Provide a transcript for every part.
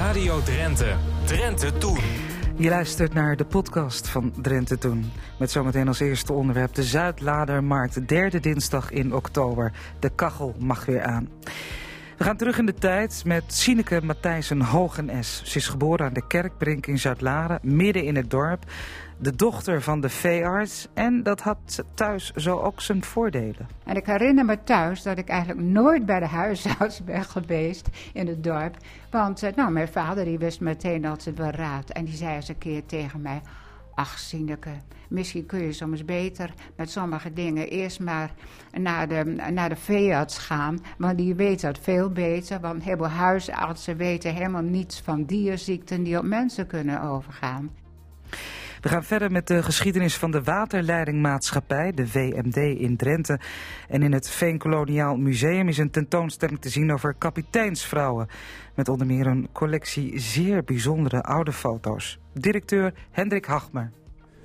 Radio Drenthe. Drenthe Toen. Je luistert naar de podcast van Drenthe Toen. Met zometeen als eerste onderwerp de Zuidladermarkt. Derde dinsdag in oktober. De kachel mag weer aan. We gaan terug in de tijd met Sineke Matthijssen Hogenes. Ze is geboren aan de Kerkbrink in Zuidlaren, midden in het dorp. De dochter van de veearts. En dat had thuis zo ook zijn voordelen. En ik herinner me thuis dat ik eigenlijk nooit bij de huisarts ben geweest in het dorp. Want eh, nou, mijn vader die wist meteen dat wel raad. En die zei eens een keer tegen mij... Ach, misschien kun je soms beter met sommige dingen eerst maar naar de, naar de veearts gaan. Want die weet dat veel beter. Want heel veel huisartsen weten helemaal niets van dierziekten die op mensen kunnen overgaan. We gaan verder met de geschiedenis van de waterleidingmaatschappij, de VMD in Drenthe. En in het Veenkoloniaal Museum is een tentoonstelling te zien over kapiteinsvrouwen. Met onder meer een collectie zeer bijzondere oude foto's. Directeur Hendrik Hagmer.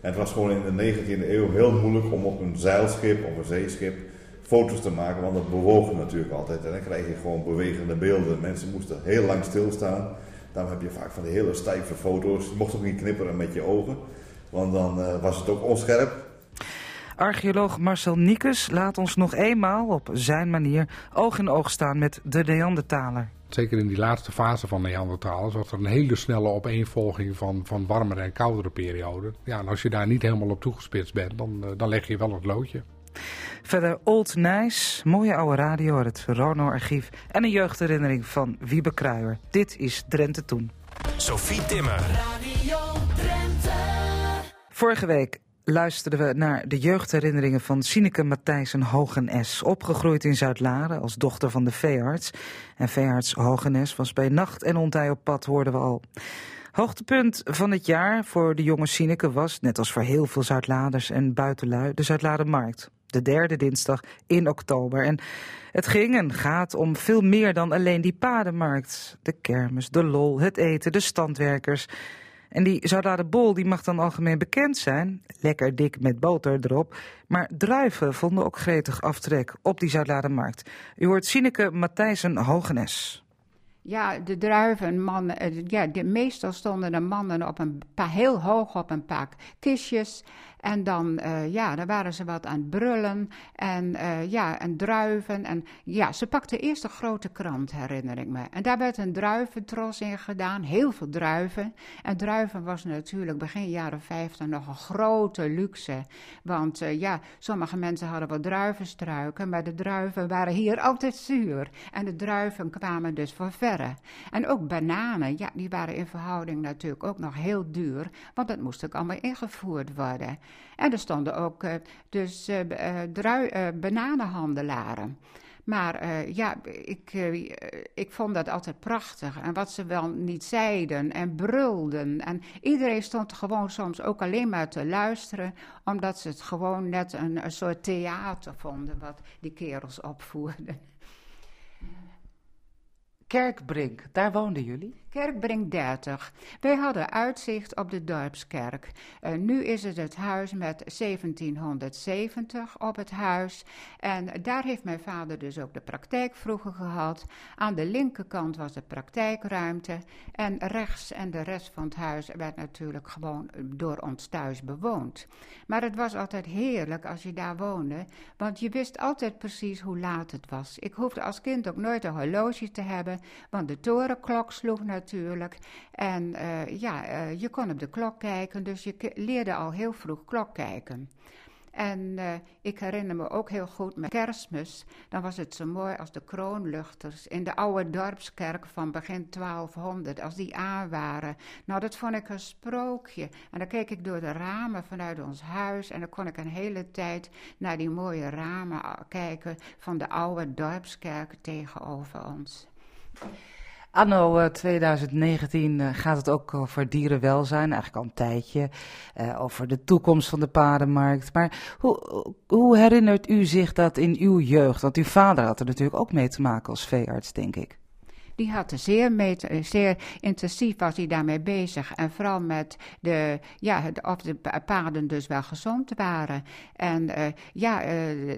En het was gewoon in de 19e eeuw heel moeilijk om op een zeilschip of een zeeschip foto's te maken, want dat bewoog natuurlijk altijd. En dan krijg je gewoon bewegende beelden. Mensen moesten heel lang stilstaan. Daarom heb je vaak van die hele stijve foto's. Je mocht ook niet knipperen met je ogen, want dan uh, was het ook onscherp. Archeoloog Marcel Niekus laat ons nog eenmaal op zijn manier oog in oog staan met de Neandertaler. Zeker in die laatste fase van Neandertalers was er een hele snelle opeenvolging van, van warmere en koudere perioden. Ja, en als je daar niet helemaal op toegespitst bent, dan, uh, dan leg je wel het loodje. Verder Old Nice, mooie oude radio uit het Rono-archief en een jeugdherinnering van Wiebe Kruijer. Dit is Drenthe Toen. Sophie Timmer. Radio. Vorige week luisterden we naar de jeugdherinneringen van Sineke Matthijssen Hogenes. Opgegroeid in Zuid-Laren als dochter van de veearts. En veearts Hogenes was bij nacht en ontij op pad, hoorden we al. Hoogtepunt van het jaar voor de jonge Sineke was, net als voor heel veel Zuidladers en buitenlui, de Zuidladermarkt. De derde dinsdag in oktober. En het ging en gaat om veel meer dan alleen die padenmarkt. De kermis, de lol, het eten, de standwerkers. En die Zuidladerbol die mag dan algemeen bekend zijn. Lekker dik met boter erop. Maar druiven vonden ook gretig aftrek op die Zuidladermarkt. U hoort Sineke Matthijssen Hogenes. Ja, de druiven, mannen, ja, de, meestal stonden de mannen op een heel hoog op een paar kistjes. En dan, uh, ja, dan waren ze wat aan het brullen en, uh, ja, en druiven. En ja, ze pakte eerst een grote krant, herinner ik me. En daar werd een druiventros in gedaan, heel veel druiven. En druiven was natuurlijk begin jaren 50 nog een grote luxe. Want uh, ja, sommige mensen hadden wat druivenstruiken, maar de druiven waren hier altijd zuur. En de druiven kwamen dus van verre. En ook bananen, ja, die waren in verhouding natuurlijk ook nog heel duur, want dat moest ook allemaal ingevoerd worden. En er stonden ook uh, dus uh, drui, bananenhandelaren. Maar ja, ik, ik vond dat altijd prachtig. En wat ze wel niet zeiden en brulden. En iedereen stond gewoon soms ook alleen maar te luisteren. Omdat ze het gewoon net een soort theater vonden wat die kerels opvoerden. Kerkbrink, daar woonden jullie? Kerkbrink 30. Wij hadden uitzicht op de dorpskerk. Uh, nu is het het huis met 1770 op het huis. En daar heeft mijn vader dus ook de praktijk vroeger gehad. Aan de linkerkant was de praktijkruimte. En rechts en de rest van het huis werd natuurlijk gewoon door ons thuis bewoond. Maar het was altijd heerlijk als je daar woonde. Want je wist altijd precies hoe laat het was. Ik hoefde als kind ook nooit een horloge te hebben. Want de torenklok sloeg natuurlijk. En uh, ja, uh, je kon op de klok kijken, dus je leerde al heel vroeg klok kijken. En ik herinner me ook heel goed met kerstmis. Dan was het zo mooi als de kroonluchters in de oude dorpskerk van begin 1200, als die aan waren. Nou, dat vond ik een sprookje. En dan keek ik door de ramen vanuit ons huis. En dan kon ik een hele tijd naar die mooie ramen kijken van de oude dorpskerk tegenover ons. Anno 2019 uh, gaat het ook over dierenwelzijn, eigenlijk al een tijdje. Uh, over de toekomst van de paardenmarkt. Maar hoe, hoe herinnert u zich dat in uw jeugd? Want uw vader had er natuurlijk ook mee te maken als veearts, denk ik. Die had er zeer, te- zeer intensief was hij daarmee bezig. En vooral met de, ja, of de pa- paarden dus wel gezond waren. En eh, ja, eh,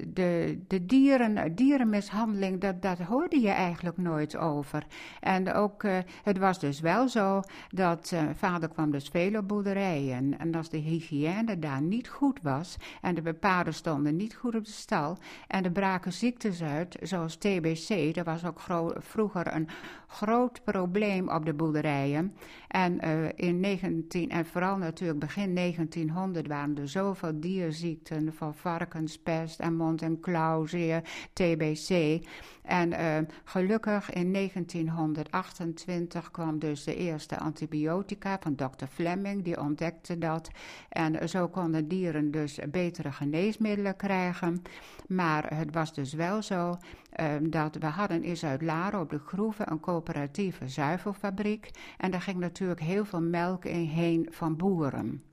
de, de dieren, dierenmishandeling, dat, dat hoorde je eigenlijk nooit over. En ook, eh, het was dus wel zo dat eh, vader kwam dus veel op boerderijen. En als de hygiëne daar niet goed was en de paarden stonden niet goed op de stal en er braken ziektes uit, zoals TBC, dat was ook vroeger een groot probleem op de boerderijen. En eh, in 19, en vooral natuurlijk begin 1900 waren er zoveel dierziekten van varkenspest en mond- en klauwzeer, TBC. En eh, gelukkig in 1928 kwam dus de eerste antibiotica van dokter Fleming, die ontdekte dat. En zo konden dieren dus betere geneesmiddelen krijgen. Maar het was dus wel zo eh, dat we hadden in Zuid-Laren op de Groeven een coöperatieve zuivelfabriek. En daar ging natuurlijk heel veel melk in heen van boeren.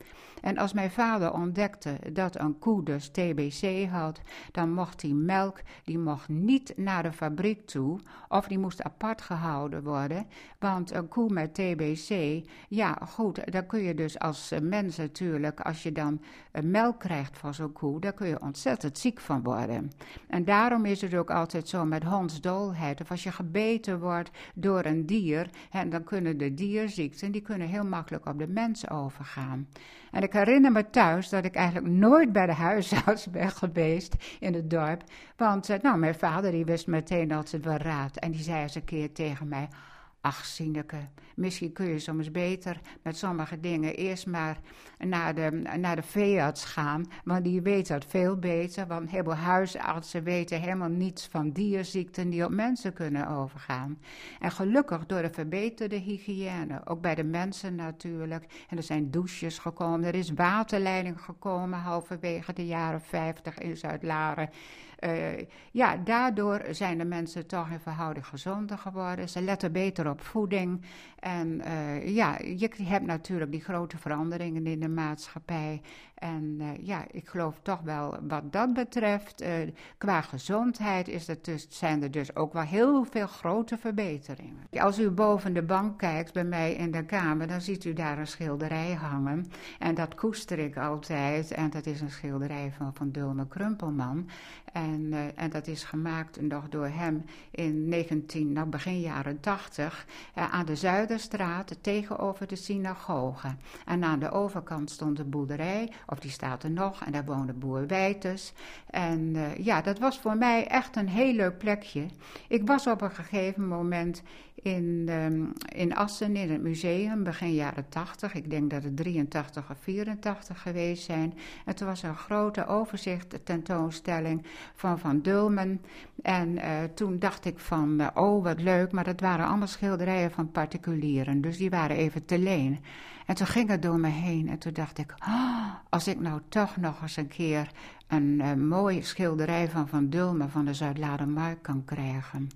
En als mijn vader ontdekte dat een koe dus TBC had, dan mocht die melk, die mocht niet naar de fabriek toe, of die moest apart gehouden worden. Want een koe met TBC, ja goed, daar kun je dus als mens natuurlijk, als je dan eh, melk krijgt van zo'n koe, daar kun je ontzettend ziek van worden. En daarom is het ook altijd zo met hondsdolheid, of als je gebeten wordt door een dier, en dan kunnen de dierziekten, die kunnen heel makkelijk op de mens overgaan. En ik herinner me thuis dat ik eigenlijk nooit bij de huisarts ben geweest in het dorp. Want eh, nou, mijn vader die wist meteen dat het wel raad. En die zei eens een keer tegen mij... Ach, misschien kun je soms beter met sommige dingen eerst maar naar de, naar de veearts gaan. Want die weet dat veel beter. Want heel veel huisartsen weten helemaal niets van dierziekten die op mensen kunnen overgaan. En gelukkig door de verbeterde hygiëne, ook bij de mensen natuurlijk. En er zijn douches gekomen, er is waterleiding gekomen halverwege de jaren 50 in Zuid-Laren. Eh, ja, daardoor zijn de mensen toch in verhouding gezonder geworden. Ze letten beter op voeding. En eh, ja, je hebt natuurlijk die grote veranderingen in de maatschappij. En eh, ja, ik geloof toch wel wat dat betreft, qua gezondheid is er dus, zijn er dus ook wel heel veel grote verbeteringen. Als u boven de bank kijkt bij mij in de kamer, dan ziet u daar een schilderij hangen. En dat koester ik altijd. En dat is een schilderij van Van Dulme Krumpelman. Eh, en dat is gemaakt nog door hem in 19, nou begin jaren 80 eh, aan de Zuiderstraat tegenover de synagoge. En aan de overkant stond de boerderij, of die staat er nog, en daar woonde boer Wijtes. En eh, ja, dat was voor mij echt een heel leuk plekje. Ik was op een gegeven moment in, ehm, in Assen in het museum, begin jaren 80. Ik denk dat het 83 of 84 geweest zijn. En toen was een grote overzicht tentoonstelling van Van Dulmen. En eh, toen dacht ik van, eh, oh wat leuk, maar dat waren allemaal schilderijen van particulieren. Dus die waren even te leen. En toen ging het door me heen en toen dacht ik, oh, als ik nou toch nog eens een keer een eh, mooie schilderij van Van Dulmen van de Zuid-Ladermark kan krijgen.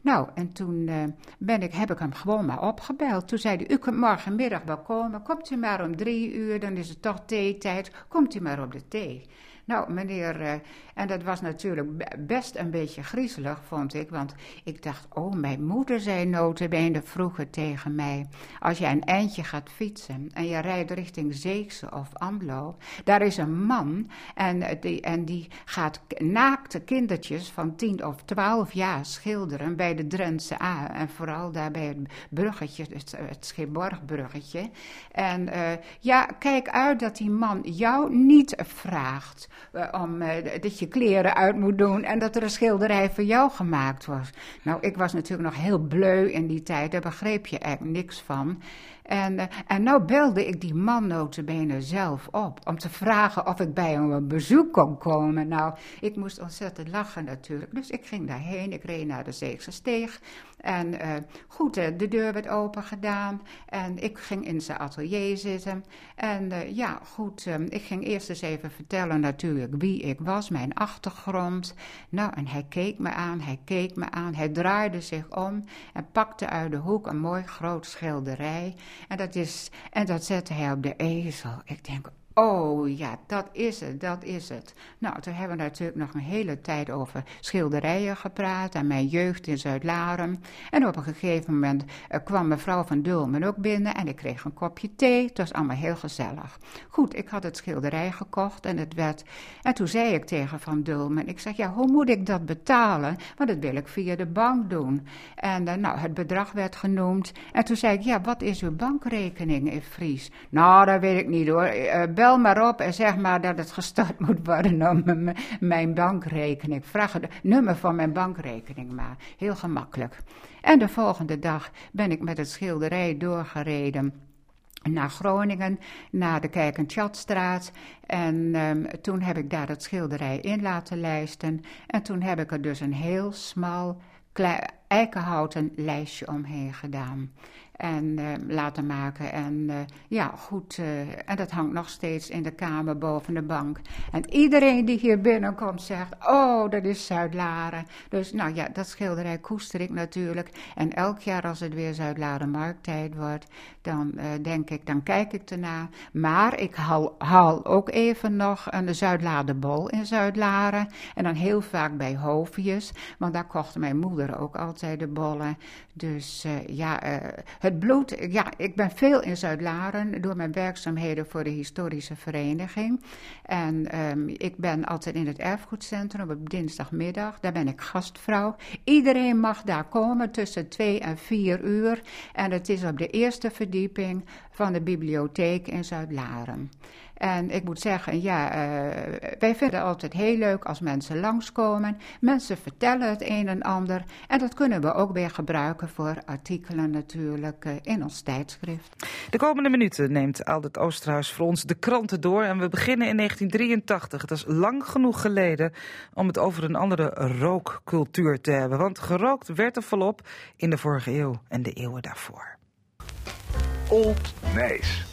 Nou, en toen ben ik, heb ik hem gewoon maar opgebeld. Toen zei hij, u kunt morgenmiddag wel komen. Komt u maar om drie uur, dan is het toch theetijd. Komt u maar op de thee. Nou, meneer, en dat was natuurlijk be- best een beetje griezelig, vond ik. Want ik dacht, oh, mijn moeder zei notabene vroeger tegen mij... als jij een eindje gaat fietsen en je rijdt richting Zeekse of Amlo... daar is een man en eh, die, en die gaat naakte kindertjes van tien of twaalf jaar schilderen... bij de Drentse A en vooral daar bij het bruggetje, het, het. En eh, ja, kijk uit dat die man jou niet vraagt eh, om, dat je kleren uit moet doen en dat er een schilderij voor jou gemaakt was. Nou, ik was natuurlijk nog heel bleu in die tijd, daar begreep je eigenlijk niks van. En, eh, en nou belde ik die man notabene zelf op om te vragen of ik bij hem op bezoek kon komen. Nou, ik moest ontzettend lachen natuurlijk, dus ik ging daarheen. Ik reed naar de Zeegse Steeg en eh, goed, eh, de deur werd open gedaan en ik ging in zijn atelier zitten. En ja, goed, ik ging eerst eens even vertellen natuurlijk wie ik was, mijn achtergrond. Nou, en hij keek me aan, hij keek me aan, hij draaide zich om en pakte uit de hoek een mooi groot schilderij. En dat, is, en dat zette hij op de ezel. Ik denk, Oh ja, dat is het, dat is het. Nou, toen hebben we natuurlijk nog een hele tijd over schilderijen gepraat en mijn jeugd in Zuid-Laren. En op een gegeven moment eh, kwam mevrouw van Dulmen ook binnen en ik kreeg een kopje thee. Het was allemaal heel gezellig. Goed, ik had het schilderij gekocht en het werd... En toen zei ik tegen Van Dulmen, ik zeg, ja, hoe moet ik dat betalen? Want dat wil ik via de bank doen. En uh, nou, het bedrag werd genoemd. En toen zei ik, ja, wat is uw bankrekening in Fries? Nou, dat weet ik niet hoor. Uh, bel maar op en zeg maar dat het gestart moet worden om mijn bankrekening. Vraag het nummer van mijn bankrekening maar. Heel gemakkelijk. En de volgende dag ben ik met het schilderij doorgereden naar Groningen, naar de Kijk- en Tjatstraat. En um, toen heb ik daar het schilderij in laten lijsten. En toen heb ik er dus een heel smal eikenhouten lijstje omheen gedaan en uh, laten maken. En uh, ja, goed. Uh, en dat hangt nog steeds in de kamer boven de bank. En iedereen die hier binnenkomt zegt: Oh, dat is Zuid-Laren. Dus nou ja, dat schilderij koester ik natuurlijk. En elk jaar als het weer Zuid-Laren markttijd wordt, dan denk ik, dan kijk ik ernaar. Maar ik haal, ook even nog een Zuid-Ladenbol in Zuid-Laren. En dan heel vaak bij Hoofdjes, want daar kocht mijn moeder ook altijd de bollen. Dus ja, het bloed, ja, ik ben veel in Zuid-Laren door mijn werkzaamheden voor de historische vereniging. En um, ik ben altijd in het erfgoedcentrum op dinsdagmiddag. Daar ben ik gastvrouw. Iedereen mag daar komen tussen twee en vier uur. En het is op de eerste verdieping van de bibliotheek in Zuid-Laren. En ik moet zeggen, ja, uh, wij vinden het altijd heel leuk als mensen langskomen. Mensen vertellen het een en ander. En dat kunnen we ook weer gebruiken voor artikelen natuurlijk uh, in ons tijdschrift. De komende minuten neemt Aldert Oosterhuis voor ons de kranten door. En we beginnen in 1983. Dat is lang genoeg geleden om het over een andere rookcultuur te hebben. Want gerookt werd er volop in de vorige eeuw en de eeuwen daarvoor. Old Nijs.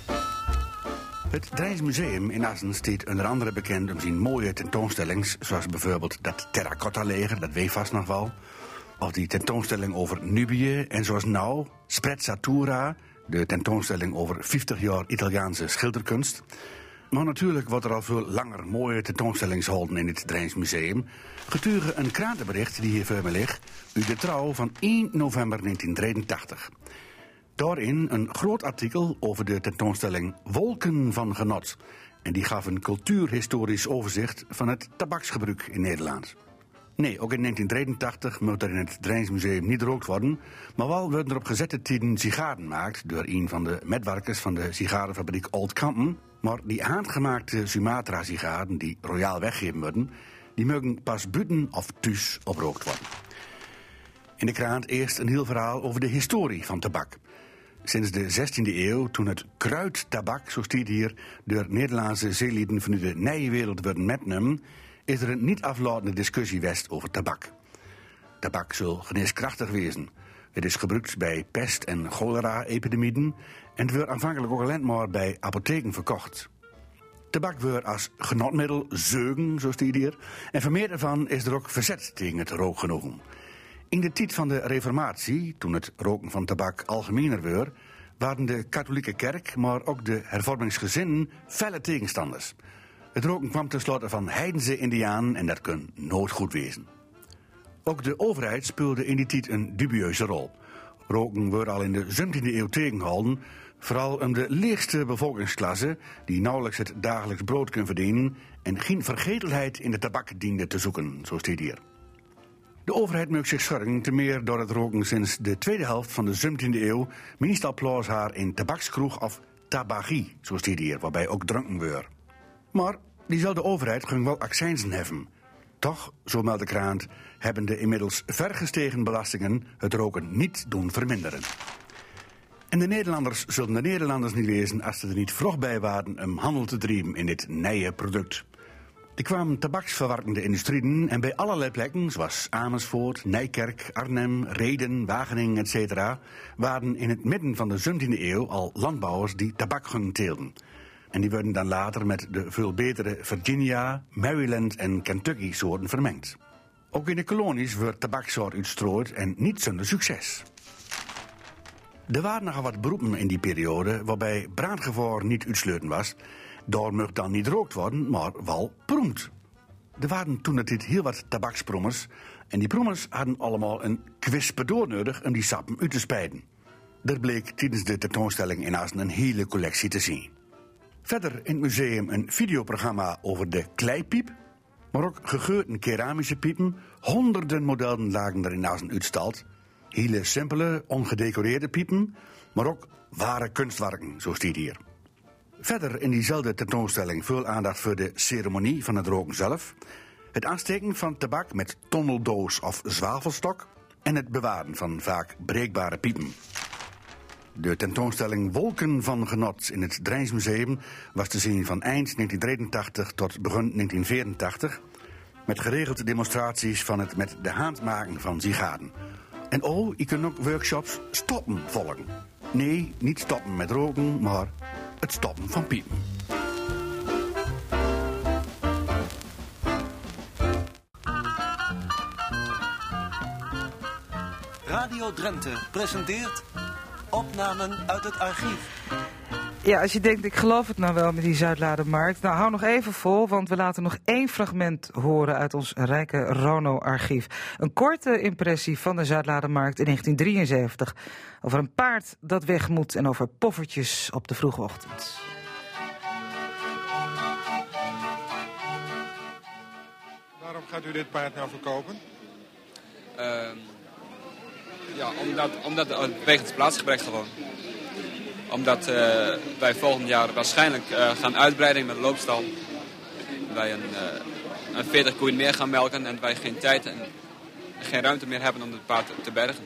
Het Drijns Museum in Assen staat onder andere bekend om zijn mooie tentoonstellingen, zoals bijvoorbeeld dat terracotta-leger, dat weet vast nog wel. Of die tentoonstelling over Nubië en zoals nou, Sprezzatura, de tentoonstelling over 50 jaar Italiaanse schilderkunst. Maar natuurlijk wordt er al veel langer mooie tentoonstellingsholden in het Drijns Museum. Getuige een krantenbericht die hier voor me ligt, u de trouw van 1 november 1983. Daarin een groot artikel over de tentoonstelling Wolken van Genot. En die gaf een cultuurhistorisch overzicht van het tabaksgebruik in Nederland. Nee, ook in 1983 moet er in het Drijnsmuseum niet gerookt worden. Maar wel werden er op gezette tijden sigaren gemaakt door een van de metwerkers van de sigarenfabriek Old Kampen. Maar die handgemaakte Sumatra-sigaren die royaal weggeven worden, die mogen pas buiten of thuis oprookt worden. In de krant eerst een heel verhaal over de historie van tabak. Sinds de 16e eeuw, toen het kruidtabak, zo stiet hier, door Nederlandse zeelieden van de nieuwe wereld werden metnemen, is er een niet aflatende discussie west over tabak. Tabak zal geneeskrachtig wezen. Het is gebruikt bij pest- en cholera-epidemieën en het wordt aanvankelijk ook alleen maar bij apotheken verkocht. Tabak wordt als genotmiddel zeugen, zo stiet hier, en vermeerd ervan is er ook verzet tegen het rookgenoegen. In de tijd van de Reformatie, toen het roken van tabak algemener werd, waren de katholieke kerk, maar ook de hervormingsgezinnen felle tegenstanders. Het roken kwam tenslotte van heidense indianen en dat kon nooit goed wezen. Ook de overheid speelde in die tijd een dubieuze rol. Roken werd al in de 17e eeuw tegengehouden, vooral om de leegste bevolkingsklasse, die nauwelijks het dagelijks brood kon verdienen en geen vergetelheid in de tabak diende te zoeken, zo staat hier. De overheid maakt zich zorgen, te meer door het roken sinds de tweede helft van de 17e eeuw meestal plaats haar in tabakskroeg of tabagie, zoals die hier, waarbij ook dronken wordt. Maar diezelfde overheid ging wel accijnsen heffen. Toch, zo meldt de krant, hebben de inmiddels vergestegen belastingen het roken niet doen verminderen. En de Nederlanders zullen de Nederlanders niet wezen als ze er niet vroeg bij waren om handel te drijven in dit nieuwe product. Er kwamen tabaksverwerkende industrieën en bij allerlei plekken, zoals Amersfoort, Nijkerk, Arnhem, Reden, Wageningen, etc., waren in het midden van de 17e eeuw al landbouwers die tabak gingen teelden. En die werden dan later met de veel betere Virginia, Maryland en Kentucky soorten vermengd. Ook in de kolonies werd tabaksoort uitstrooid en niet zonder succes. Er waren nogal wat beroepen in die periode waarbij brandgevaar niet uitsluiten was Daar mag dan niet rookt worden, maar wel proemd. Er waren toen het dit heel wat tabaksprommers. En die prommers hadden allemaal een kwispedoor nodig om die sappen uit te spijden. Er bleek tijdens de tentoonstelling in Assen een hele collectie te zien. Verder in het museum een videoprogramma over de kleipiep. Maar ook gegeurde keramische piepen. Honderden modellen lagen er in Assen uitstald. Hele simpele, ongedecoreerde piepen. Maar ook ware kunstwerken, zo staat hier. Verder in diezelfde tentoonstelling veel aandacht voor de ceremonie van het roken zelf. Het aansteken van tabak met tonneldoos of zwavelstok. En het bewaren van vaak breekbare piepen. De tentoonstelling Wolken van Genot in het Drijnsmuseum was te zien van eind 1983 tot begin 1984. Met geregelde demonstraties van het met de hand maken van sigaden. En oh, je kunt ook workshops stoppen volgen. Nee, niet stoppen met roken, maar het stoppen van piepen. Radio Drenthe presenteert opnamen uit het archief. Ja, als je denkt, ik geloof het nou wel met die Zuidladermarkt. Nou, hou nog even vol, want we laten nog één fragment horen uit ons rijke Rono-archief. Een korte impressie van de Zuidladermarkt in 1973. Over een paard dat weg moet en over poffertjes op de vroege ochtend. Waarom gaat u dit paard nou verkopen? Ehm, ja, omdat, omdat uh, wegens het plaatsgebrek gewoon. Omdat eh, wij volgend jaar waarschijnlijk eh, gaan uitbreiden met de loopstal. Wij een, eh, een 40 koeien meer gaan melken en wij geen tijd en geen ruimte meer hebben om het paard te bergen.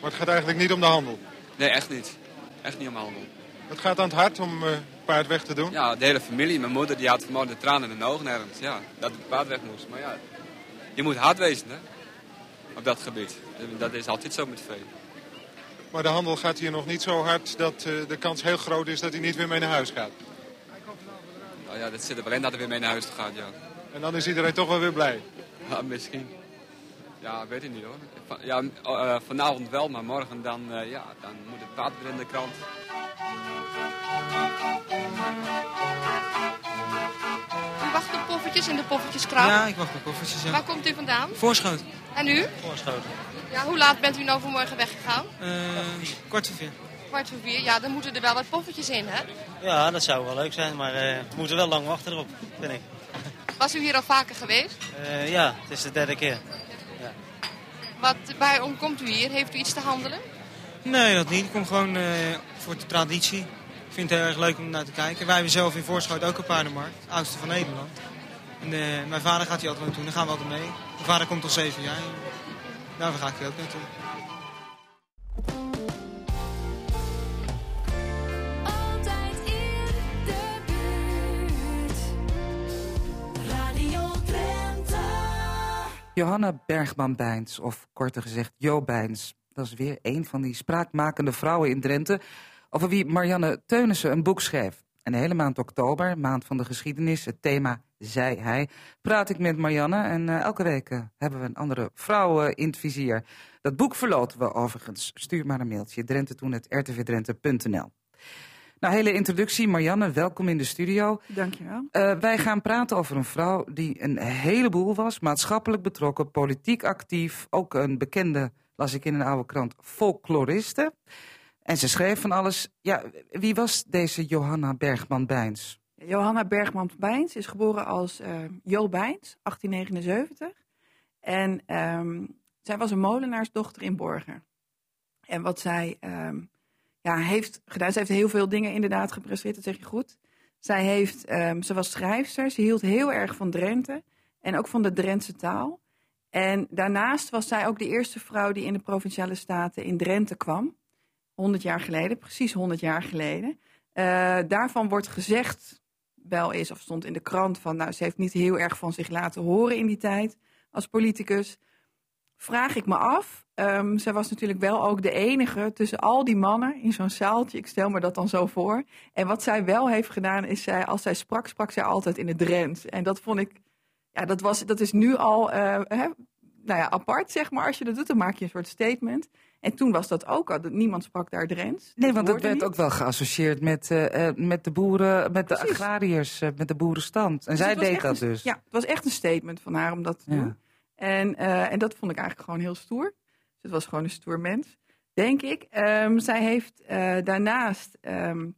Maar het gaat eigenlijk niet om de handel. Nee, echt niet. Echt niet om handel. Het gaat aan het hart om het paard weg te doen. Ja, de hele familie. Mijn moeder die had vanmorgen de tranen in de ogen ergens. Ja, dat het paard weg moest. Maar ja, je moet hard wezen hè. Op dat gebied. Dat is altijd zo met vee. Maar de handel gaat hier nog niet zo hard dat eh, de kans heel groot is dat hij niet weer mee naar huis gaat. Nou ja, dat zit er wel in dat hij weer mee naar huis gaat, ja. En dan is iedereen toch wel weer blij. Ja, misschien. Ja, weet ik niet hoor. Ja, eh, vanavond wel, maar morgen dan, eh, ja, dan moet het paard weer in de krant. U wacht op poffertjes in de poffertjeskraam. Ja, ik wacht op koffertjes. Ja. Waar komt u vandaan? Voorschoten. En u? Voorschoten. Ja, hoe laat bent u nou vanmorgen weggegaan? Uh, kwart voor vier. Kwart voor vier. Ja, dan moeten er wel wat poffertjes in, hè? Ja, dat zou wel leuk zijn, maar eh, we moeten wel lang wachten erop, vind ik. Was u hier al vaker geweest? Eh, ja, het is de derde keer. Ja. Wat, waarom komt u hier? Heeft u iets te handelen? Nee, dat niet. Ik kom gewoon eh, voor de traditie. Ik vind het heel erg leuk om naar te kijken. Wij hebben zelf in Voorschoot ook een paardenmarkt, de oudste van Nederland. En, eh, mijn vader gaat hier altijd naartoe, daar gaan we altijd mee. Mijn vader komt al zeven jaar. Daar ga ik hier ook naartoe. Altijd in de buurt. Radio Drenthe. Johanna Bergman-Bijns, of korter gezegd Jo Bijns. Dat is weer een van die spraakmakende vrouwen in Drenthe... over wie Marianne Teunissen een boek schreef. En de hele maand oktober, maand van de geschiedenis, het thema Zij Hij... praat ik met Marianne en eh, elke week eh, hebben we een andere vrouw eh, in het vizier. Dat boek verloten we overigens. Stuur maar een mailtje, drenthe.rtvdrenthe.nl Nou, hele introductie. Marianne, welkom in de studio. Dankjewel. Eh, wij gaan praten over een vrouw die een heleboel was, maatschappelijk betrokken, politiek actief, ook een bekende, las ik in een oude krant, folkloriste. En ze schreef van alles. Ja, wie was deze Johanna Bergman-Bijns? Johanna Bergman-Bijns is geboren als eh, Jo Bijns, 1879. En ehm, zij was een molenaarsdochter in Borger. En wat zij ehm, ja, heeft gedaan, ze heeft heel veel dingen inderdaad gepresteerd, dat zeg je goed. Zij heeft, ehm, ze was schrijfster, ze hield heel erg van Drenthe en ook van de Drentse taal. En daarnaast was zij ook de eerste vrouw die in de Provinciale Staten in Drenthe kwam. 100 jaar geleden, precies 100 jaar geleden. Eh, daarvan wordt gezegd, wel eens, of stond in de krant, van nou, ze heeft niet heel erg van zich laten horen in die tijd als politicus. Vraag ik me af. Um, zij was natuurlijk wel ook de enige tussen al die mannen in zo'n zaaltje. Ik stel me dat dan zo voor. En wat zij wel heeft gedaan, is zij, als zij sprak, sprak zij altijd in het Drents. En dat vond ik, ja, dat, was, dat is nu al uh, hè, nou ja, apart, zeg maar. Als je dat doet, dan maak je een soort statement. En toen was dat ook al. Niemand sprak daar Drents. Nee, want dat werd niet. ook wel geassocieerd met, eh, eh, met de boeren, met de agrariërs, eh, met de boerenstand. En Dus zij deed dat een- dus. Ja, het was echt een statement van haar om dat te Ja. doen. En, en dat vond ik eigenlijk gewoon heel stoer. Dus het was gewoon een stoer mens, denk ik. Ehm, zij heeft daarnaast, ehm,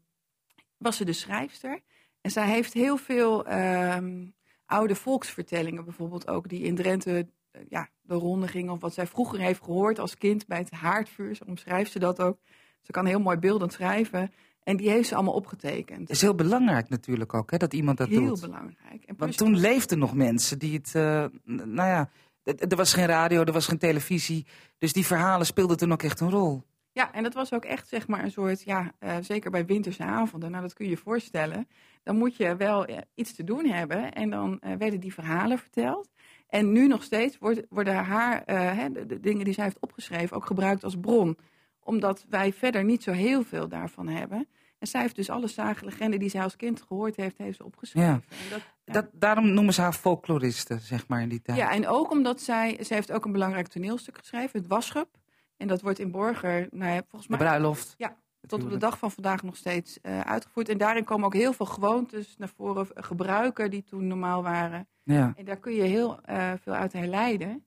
was ze de schrijfster. En zij heeft heel veel ehm, oude volksvertellingen bijvoorbeeld ook, die in Drenthe ja, de ronde gingen. Of wat zij vroeger heeft gehoord als kind bij het haardvuur. Zo omschrijft ze dat ook. Ze kan heel mooi beeldend schrijven. En die heeft ze allemaal opgetekend. Het is heel belangrijk natuurlijk ook, hè, dat iemand dat Heel doet. belangrijk. En Want toen leefden nog mensen die het, eh, nou ja, er was geen radio, er was geen televisie. Dus die verhalen speelden toen ook echt een rol. Ja, en dat was ook echt zeg maar een soort, ja, eh, zeker bij winterse avonden, nou dat kun je je voorstellen. Dan moet je wel eh, iets te doen hebben en dan eh, werden die verhalen verteld. En nu nog steeds worden haar, eh, de, de dingen die zij heeft opgeschreven ook gebruikt als bron. Omdat wij verder niet zo heel veel daarvan hebben. En zij heeft dus alle zagenlegenden die zij als kind gehoord heeft, heeft ze opgeschreven. Ja. En dat, Dat, daarom noemen ze haar folkloriste, zeg maar, in die tijd. ja, en ook omdat zij, zij heeft ook een belangrijk toneelstuk geschreven, het Waschub. En dat wordt in Borger, nou ja, volgens De mij... bruiloft. Ja, tot op de dag van vandaag nog steeds eh, uitgevoerd. En daarin komen ook heel veel gewoontes naar voren, gebruiken die toen normaal waren. Ja. En daar kun je heel eh, veel uit herleiden.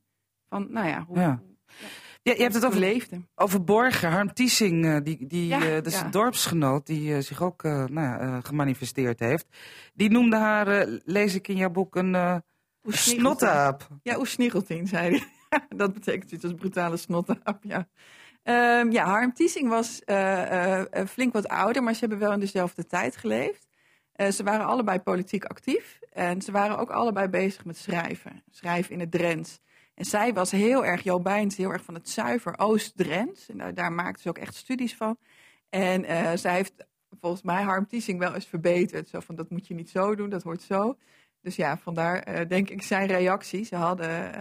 Van, nou ja, hoe, Ja. Ja, je hebt het over, leefde. over Borgen. Harm Tiesing, eh, die, die, Ja, eh, dat is ja. een dorpsgenoot die zich ook nou gemanifesteerd heeft. Die noemde haar, lees ik in jouw boek, een snottaap. Ja, Oesniegeltien, zei hij. dat betekent iets als brutale snottaap, ja. Ehm, ja, Harm Tiesing was flink wat ouder, maar ze hebben wel in dezelfde tijd geleefd. Eh, ze waren allebei politiek actief en ze waren ook allebei bezig met schrijven. Schrijven in het Drents. En zij was heel erg, Jo Bijns, heel erg van het zuiver Oost-Drents. En daar, daar maakte ze ook echt studies van. En eh, zij heeft volgens mij Harm Tiesing wel eens verbeterd. Zo van, dat moet je niet zo doen, dat hoort zo. Dus ja, vandaar eh, denk ik zijn reactie. Ze hadden,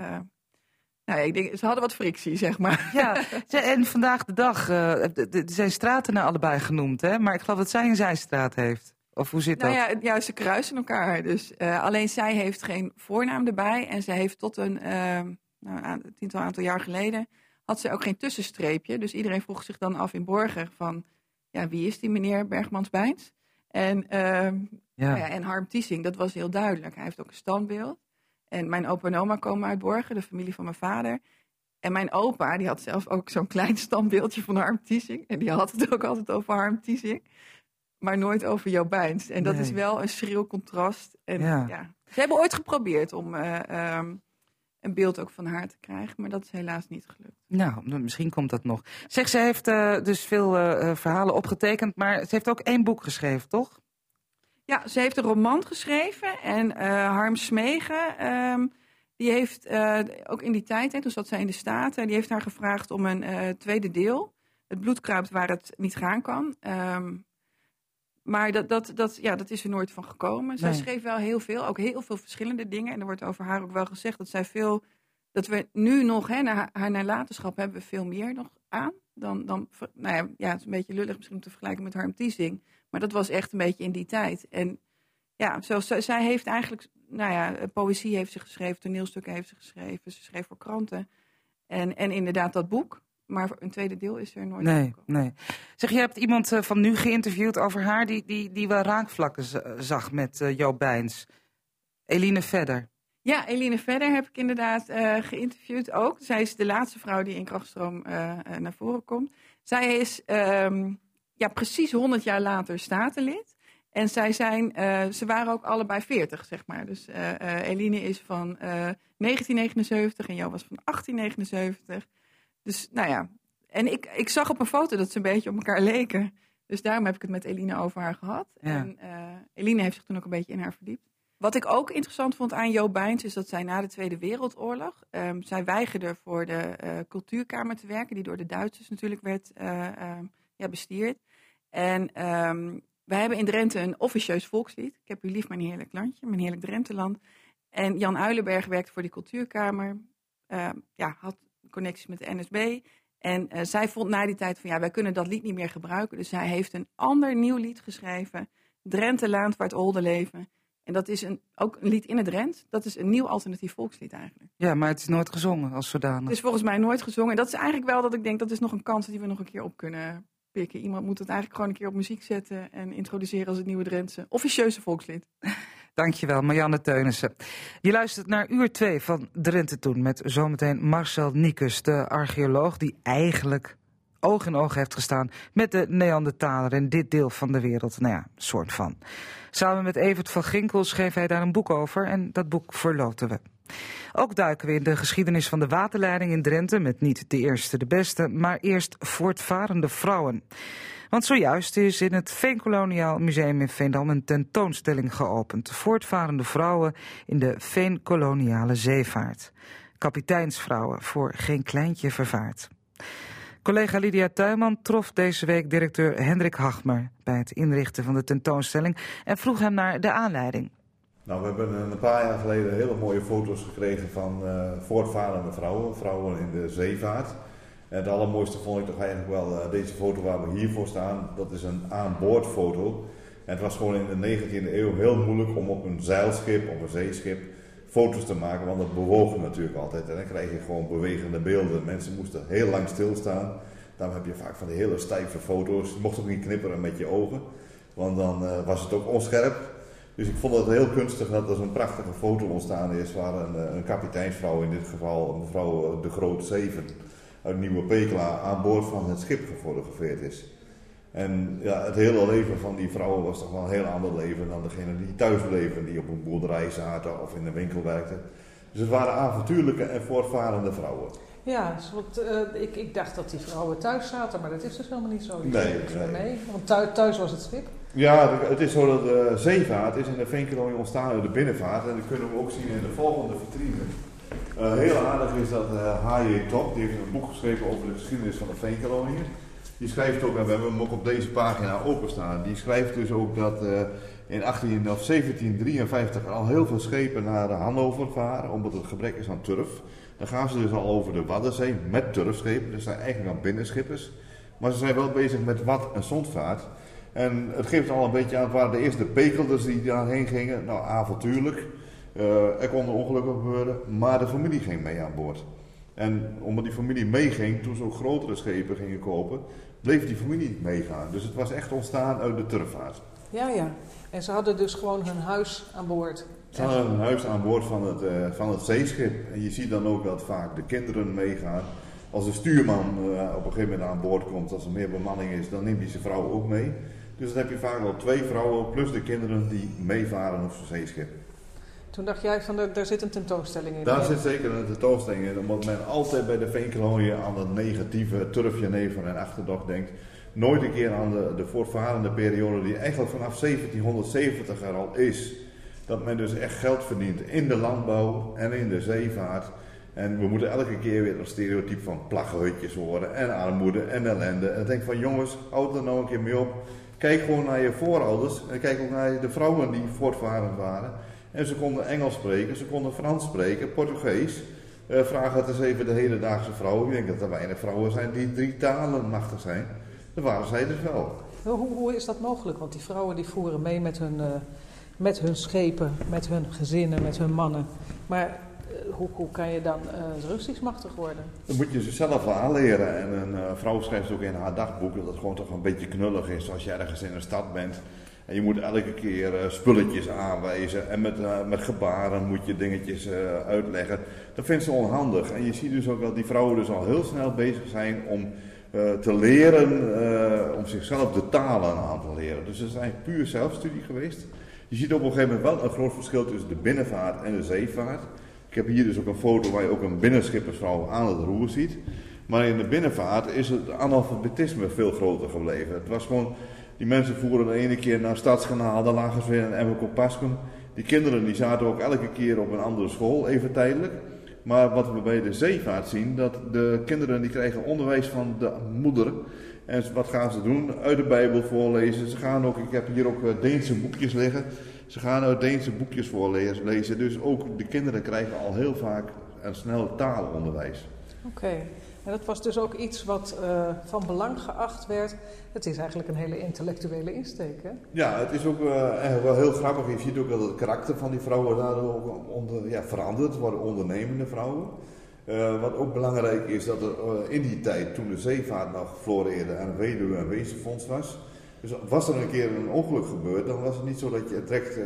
nou ik denk, ze hadden wat frictie, zeg maar. Ja, en vandaag de dag er zijn straten naar allebei genoemd, hè? Maar ik geloof dat zij een zijstraat heeft. Of hoe zit Nou dat? ja, ja, ze kruisen elkaar. Dus, eh, alleen zij heeft geen voornaam erbij. En ze heeft tot een, eh, nou, een tiental aantal jaar geleden... had ze ook geen tussenstreepje. Dus iedereen vroeg zich dan af in Borger van... ja, wie is die meneer Bergmans-Bijns? En, ehm, Ja. nou ja, en Harm Tiesing, dat was heel duidelijk. Hij heeft ook een standbeeld. En mijn opa en oma komen uit Borgen, de familie van mijn vader. En mijn opa, die had zelf ook zo'n klein standbeeldje van Harm Tiesing. En die had het ook altijd over Harm Tiesing. Maar nooit over Joop Bijns. En dat Nee. is wel een schril contrast. En, Ja. ja. Ze hebben ooit geprobeerd om eh, ehm, een beeld ook van haar te krijgen. Maar dat is helaas niet gelukt. Nou, misschien komt dat nog. Zeg, ze heeft eh, dus veel eh, verhalen opgetekend, maar ze heeft ook één boek geschreven, toch? Ja, ze heeft een roman geschreven. En Harm Smegen, ehm, die heeft ook in die tijd, hè, toen zat zij in de Staten, die heeft haar gevraagd om een tweede deel. Het bloed kruipt waar het niet gaan kan. Ehm, maar dat, dat, dat, ja, dat is er nooit van gekomen. Zij Nee. schreef wel heel veel, ook heel veel verschillende dingen. En er wordt over haar ook wel gezegd dat zij veel, dat we nu nog, hè, na haar, nalatenschap hebben we veel meer nog aan. Dan, dan, nou ja, ja, het is een beetje lullig misschien om te vergelijken met Harm Tiesing. Maar dat was echt een beetje in die tijd. En ja, zo, zo- zij heeft eigenlijk, nou ja, eh, poëzie heeft ze geschreven, toneelstukken heeft ze geschreven, ze schreef voor kranten. En, en inderdaad dat boek. Maar een tweede deel is er nooit Nee, nee. Zeg, je hebt iemand eh, van nu geïnterviewd over haar die, die, die wel raakvlakken zag met eh Joop Bijns. Eline Vedder. Ja, Eline Verder heb ik inderdaad eh, geïnterviewd ook. Zij is de laatste vrouw die in krachtstroom eh, eh, naar voren komt. Zij is ehm, ja, precies 100 jaar later statenlid. En zij zijn, eh, ze waren ook allebei 40, zeg maar. Dus eh, eh, Eline is van eh, 1979 en Jo was van 1879. Dus nou ja, en ik, ik zag op een foto dat ze een beetje op elkaar leken. Dus daarom heb ik het met Eline over haar gehad. Ja. En eh, Eline heeft zich toen ook een beetje in haar verdiept. Wat ik ook interessant vond aan Jo Bijns is dat zij na de Tweede Wereldoorlog, ehm, zij weigerde voor de eh, cultuurkamer te werken, die door de Duitsers natuurlijk werd ehm, ja, bestierd. En ehm, wij hebben in Drenthe een officieus volkslied. Ik heb u lief, mijn heerlijk landje, mijn heerlijk Drenteland. En Jan Uilenberg werkte voor die cultuurkamer, ja, had connecties met de NSB. En eh, zij vond na die tijd van ja, wij kunnen dat lied niet meer gebruiken. Dus zij heeft een ander nieuw lied geschreven. Drenthe Laand waar het olde leven. En dat is een, ook een lied in het Drents. Dat is een nieuw alternatief volkslied eigenlijk. Ja, maar het is nooit gezongen als zodanig. Het is volgens mij nooit gezongen. En dat is eigenlijk wel dat ik denk, dat is nog een kans die we nog een keer op kunnen pikken. Iemand moet het eigenlijk gewoon een keer op muziek zetten en introduceren als het nieuwe Drentse officieuze volkslied. Dankjewel, Marianne Teunissen. Je luistert naar uur 2 van Drenthe Toen met zometeen Marcel Niekus, de archeoloog die eigenlijk oog in oog heeft gestaan met de Neandertaler in dit deel van de wereld. Nou ja, soort van. Samen met Evert van Ginkel schreef hij daar een boek over en dat boek verloten we. Ook duiken we in de geschiedenis van de waterleiding in Drenthe met niet de eerste de beste, maar eerst voortvarende vrouwen. Want zojuist is in het Veenkoloniaal Museum in Veendam een tentoonstelling geopend. Voortvarende vrouwen in de Veenkoloniale zeevaart. Kapiteinsvrouwen voor geen kleintje vervaart. Collega Lydia Tuinman trof deze week directeur Hendrik Hagmer bij het inrichten van de tentoonstelling en vroeg hem naar de aanleiding. Nou, we hebben een paar jaar geleden hele mooie foto's gekregen van uh, voortvarende vrouwen, vrouwen in de zeevaart. En het allermooiste vond ik toch eigenlijk wel uh, deze foto waar we hier voor staan. Dat is een aanboordfoto. En het was gewoon in de 19e eeuw heel moeilijk om op een zeilschip, op een zeeschip, foto's te maken, want het bewoog natuurlijk altijd. En dan krijg je gewoon bewegende beelden. Mensen moesten heel lang stilstaan. Daarom heb je vaak van die hele stijve foto's. Je mocht ook niet knipperen met je ogen, want dan uh, was het ook onscherp. Dus ik vond het heel kunstig dat er zo'n prachtige foto ontstaan is waar een, een kapiteinsvrouw, in dit geval mevrouw de Groot Zeven, uit Nieuwe Pekela aan boord van het schip gefotografeerd is. En ja, het hele leven van die vrouwen was toch wel een heel ander leven dan degene die thuis bleven, die op een boerderij zaten of in een winkel werkten. Dus het waren avontuurlijke en voortvarende vrouwen. Ja, dus wat, uh, ik, ik dacht dat die vrouwen thuis zaten, maar dat is dus helemaal niet zo. Die nee, nee. mee. Want thuis, thuis, was het schip. Ja, het is zo dat de zeevaart is in de veenkolonie ontstaan uit de binnenvaart. En dat kunnen we ook zien in de volgende vitrine. Uh, heel aardig is dat H.J. Top, die heeft een boek geschreven over de geschiedenis van de veenkoloniën. Die schrijft ook, en we hebben hem ook op deze pagina openstaan, die schrijft dus ook dat uh, in 18 of 1753 al heel veel schepen naar Hannover varen, omdat het gebrek is aan turf. Dan gaan ze dus al over de Waddenzee met turfschepen, dus zijn eigenlijk al binnenschippers. Maar ze zijn wel bezig met wad- en zondvaart. En het geeft al een beetje aan, het waren de eerste pekelders die daarheen gingen. Nou, avontuurlijk. Uh, er konden ongelukken gebeuren, maar de familie ging mee aan boord. En omdat die familie meeging, toen ze ook grotere schepen gingen kopen, bleef die familie meegaan. Dus het was echt ontstaan uit de turfvaart. Ja, ja. En ze hadden dus gewoon hun huis aan boord. Ze hadden een huis aan boord van het, uh, van het zeeschip. En je ziet dan ook dat vaak de kinderen meegaan. Als de stuurman uh, op een gegeven moment aan boord komt, als er meer bemanning is, dan neemt hij zijn vrouw ook mee. Dus dan heb je vaak al twee vrouwen plus de kinderen die meevaren op zo'n zeeschip. Toen dacht jij van, daar zit een tentoonstelling in. Daar zit zeker een tentoonstelling in, omdat men altijd bij de veenkolonie aan het negatieve turfjenever en achterdocht denkt. Nooit een keer aan de, de voortvarende periode die eigenlijk vanaf 1770 er al is. Dat men dus echt geld verdient in de landbouw en in de zeevaart. En we moeten elke keer weer een stereotype van plaggenhutjes horen en armoede en ellende. En ik denk van jongens, houd er nou een keer mee op. Kijk gewoon naar je voorouders en kijk ook naar de vrouwen die voortvarend waren. En ze konden Engels spreken, ze konden Frans spreken, Portugees. Uh, vraag het eens even de hedendaagse vrouwen. Ik denk dat er weinig vrouwen zijn die drie talen machtig zijn. Dat waren zij dus wel. Hoe, hoe is dat mogelijk? Want die vrouwen die voeren mee met hun, uh, met hun schepen, met hun gezinnen, met hun mannen. Maar uh, hoe, hoe, kan je dan uh, rustigsmachtig worden? Dan moet je ze zelf aanleren. En een vrouw schrijft ook in haar dagboek dat het gewoon toch een beetje knullig is als je ergens in een stad bent. En je moet elke keer uh, spulletjes aanwijzen en met, uh, met gebaren moet je dingetjes uh, uitleggen. Dat vindt ze onhandig. En je ziet dus ook dat die vrouwen dus al heel snel bezig zijn om te leren, om zichzelf de talen aan te leren. Dus het is eigenlijk puur zelfstudie geweest. Je ziet op een gegeven moment wel een groot verschil tussen de binnenvaart en de zeevaart. Ik heb hier dus ook een foto waar je ook een binnenschippersvrouw aan het roer ziet. Maar in de binnenvaart is het analfabetisme veel groter gebleven. Het was gewoon die mensen voeren de ene keer naar Stadskanaal, dan lagen ze weer in Emmer Paskum. Die kinderen die zaten ook elke keer op een andere school, even tijdelijk. Maar wat we bij de zeevaart zien, dat de kinderen die krijgen onderwijs van de moeder. En wat gaan ze doen? Uit de Bijbel voorlezen. Ze gaan ook, ik heb hier ook Deense boekjes liggen. Ze gaan uit Deense boekjes voorlezen. Dus ook de kinderen krijgen al heel vaak een snel taalonderwijs. Oké. En dat was dus ook iets wat eh, van belang geacht werd. Het is eigenlijk een hele intellectuele insteek, hè? Ja, het is ook eigenlijk wel heel grappig. Je ziet ook dat het karakter van die vrouwen daardoor onder, ja, verandert. Het worden ondernemende vrouwen. Wat ook belangrijk is, dat er in die tijd, toen de zeevaart nog floreerde en weduwe- en wezenfonds was. Dus was er een keer een ongeluk gebeurd, dan was het niet zo dat je direct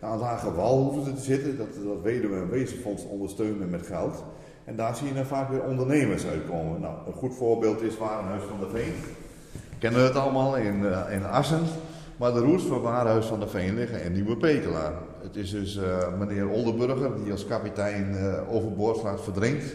aan lage wal hoefde te zitten. Dat, dat weduwe- en wezenfonds ondersteunde met geld. En daar zie je dan vaak weer ondernemers uitkomen. Nou, een goed voorbeeld is Warenhuis van der Veen. Kennen we het allemaal in, eh, in Assen. Maar de roers van Warenhuis van der Veen liggen in Nieuwe Pekela. Het is dus eh, meneer Oldenburger die als kapitein eh, overboord slaat verdrinkt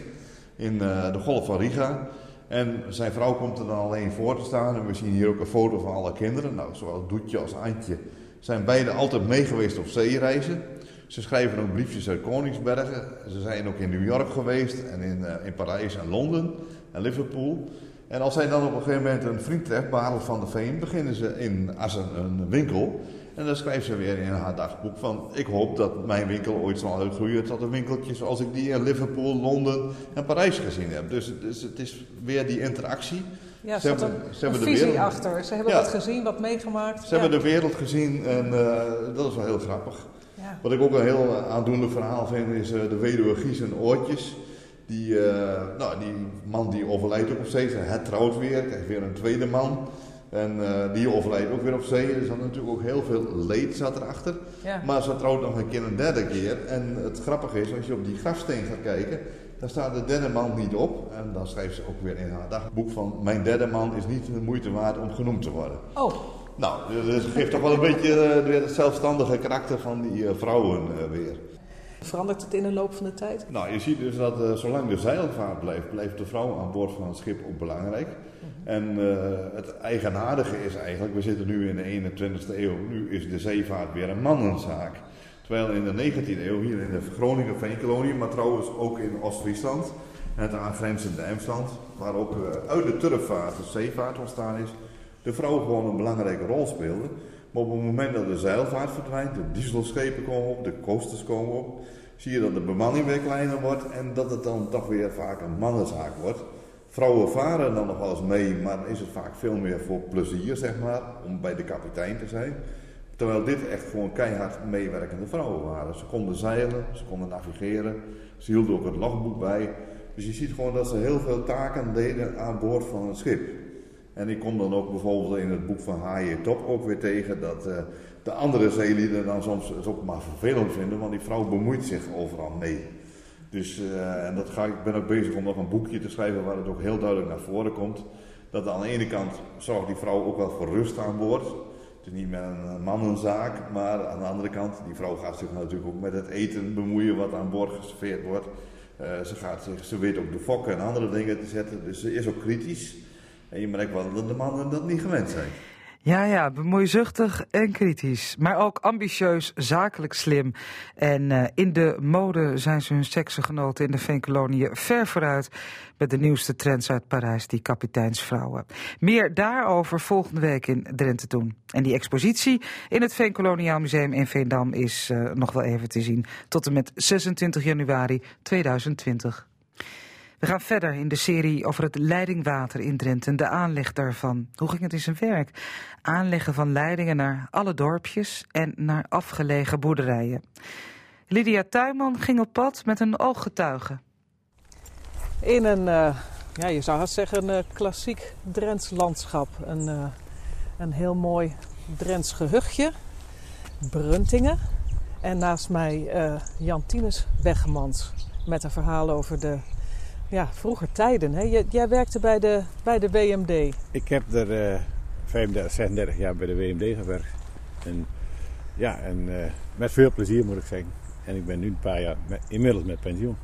in de golf van Riga. En zijn vrouw komt er dan alleen voor te staan. En we zien hier ook een foto van alle kinderen. Nou, zowel Doetje als Antje zijn beide altijd meegeweest op zeereizen. Ze schrijven ook briefjes uit Koningsbergen. Ze zijn ook in New York geweest en in, eh, in Parijs en Londen en Liverpool. En als zij dan op een gegeven moment een vriend treft, Barel van der Veen, beginnen ze in Assen een winkel. En dan schrijft ze weer in haar dagboek van, ik hoop dat mijn winkel ooit zal uitgroeien tot een winkeltje zoals ik die in Liverpool, Londen en Parijs gezien heb. Dus, dus het is weer die interactie. Ja, Ze hebben- een, ze een hebben de visie wereld- achter. Ze hebben Ja. wat gezien, wat meegemaakt. Ze Ja. hebben de wereld gezien en eh, dat is wel heel grappig. Ja. Wat ik ook een heel aandoenlijk verhaal vind is eh, de weduwe Gies en Oortjes. Die, eh, nou, die man die overlijdt ook op zee, ze hertrouwt weer, krijgt weer een tweede man. En eh, die overlijdt ook weer op zee. Er zat natuurlijk ook heel veel leed zat erachter. Ja. Maar ze trouwt nog een keer een derde keer. En het grappige is, als je op die grafsteen gaat kijken, daar staat de derde man niet op. En dan schrijft ze ook weer in haar dagboek van, mijn derde man is niet de moeite waard om genoemd te worden. Oh, Nou, dus het geeft toch wel een beetje eh, weer het zelfstandige karakter van die eh, vrouwen eh, weer. verandert het in de loop van de tijd? Nou, je ziet dus dat zolang de zeilvaart blijft, blijft de vrouw aan boord van het schip ook belangrijk. En eh, het eigenaardige is eigenlijk, we zitten nu in de 21ste eeuw, nu is de zeevaart weer een mannenzaak. Terwijl in de 19e eeuw, hier in de Groningen veenkolonie, maar trouwens ook in Oost-Friesland en het aangrenzende Emsland, waar ook uit de turfvaart de zeevaart ontstaan is, de vrouw gewoon een belangrijke rol speelde. Maar op het moment dat de zeilvaart verdwijnt, de dieselschepen komen op, de coasters komen op, zie je dat de bemanning weer kleiner wordt en dat het dan toch weer vaak een mannenzaak wordt. Vrouwen varen dan nog wel eens mee, maar dan is het vaak veel meer voor plezier, zeg maar, om bij de kapitein te zijn. Terwijl dit echt gewoon keihard meewerkende vrouwen waren. Ze konden zeilen, ze konden navigeren, ze hielden ook het logboek bij. Dus je ziet gewoon dat ze heel veel taken deden aan boord van een schip. En ik kom dan ook bijvoorbeeld in het boek van H.J. Top ook weer tegen dat eh, de andere zeelieden dan soms het ook maar vervelend vinden, want die vrouw bemoeit zich overal mee. Dus, eh, en dat ga, ik ben ook bezig om nog een boekje te schrijven waar het ook heel duidelijk naar voren komt. Dat aan de ene kant zorgt die vrouw ook wel voor rust aan boord. Het is niet meer een mannenzaak, maar aan de andere kant, die vrouw gaat zich natuurlijk ook met het eten bemoeien wat aan boord geserveerd wordt. Eh, ze, gaat zich, ze weet ook de fokken en andere dingen te zetten, dus ze is ook kritisch. En je merkt wel dat de mannen dat niet gewend zijn. Ja, ja, bemoeizuchtig en kritisch. Maar ook ambitieus, zakelijk slim. En eh, in de mode zijn ze hun seksgenoten in de veenkoloniën ver vooruit. Met de nieuwste trends uit Parijs, die kapiteinsvrouwen. Meer daarover volgende week in Drenthe doen. En die expositie in het Veenkoloniaal Museum in Veendam is eh, nog wel even te zien. Tot en met 26 januari 2020. We gaan verder in de serie over het leidingwater in Drenthe en de aanleg daarvan. Hoe ging het in zijn werk? Aanleggen van leidingen naar alle dorpjes en naar afgelegen boerderijen. Lydia Tuinman ging op pad met een ooggetuige. In een, eh, ja, je zou haast zeggen, een eh, klassiek Drents landschap. Een, eh, een heel mooi Drents gehuchtje, Bruntingen. En naast mij Jan Tinus Weggemans met een verhaal over de ja, vroeger tijden. Hè? Jij, jij werkte bij de, bij de WMD. Ik heb er eh 35, 36 jaar bij de WMD gewerkt. En ja, en eh, met veel plezier moet ik zeggen. En ik ben nu een paar jaar met- inmiddels met pensioen.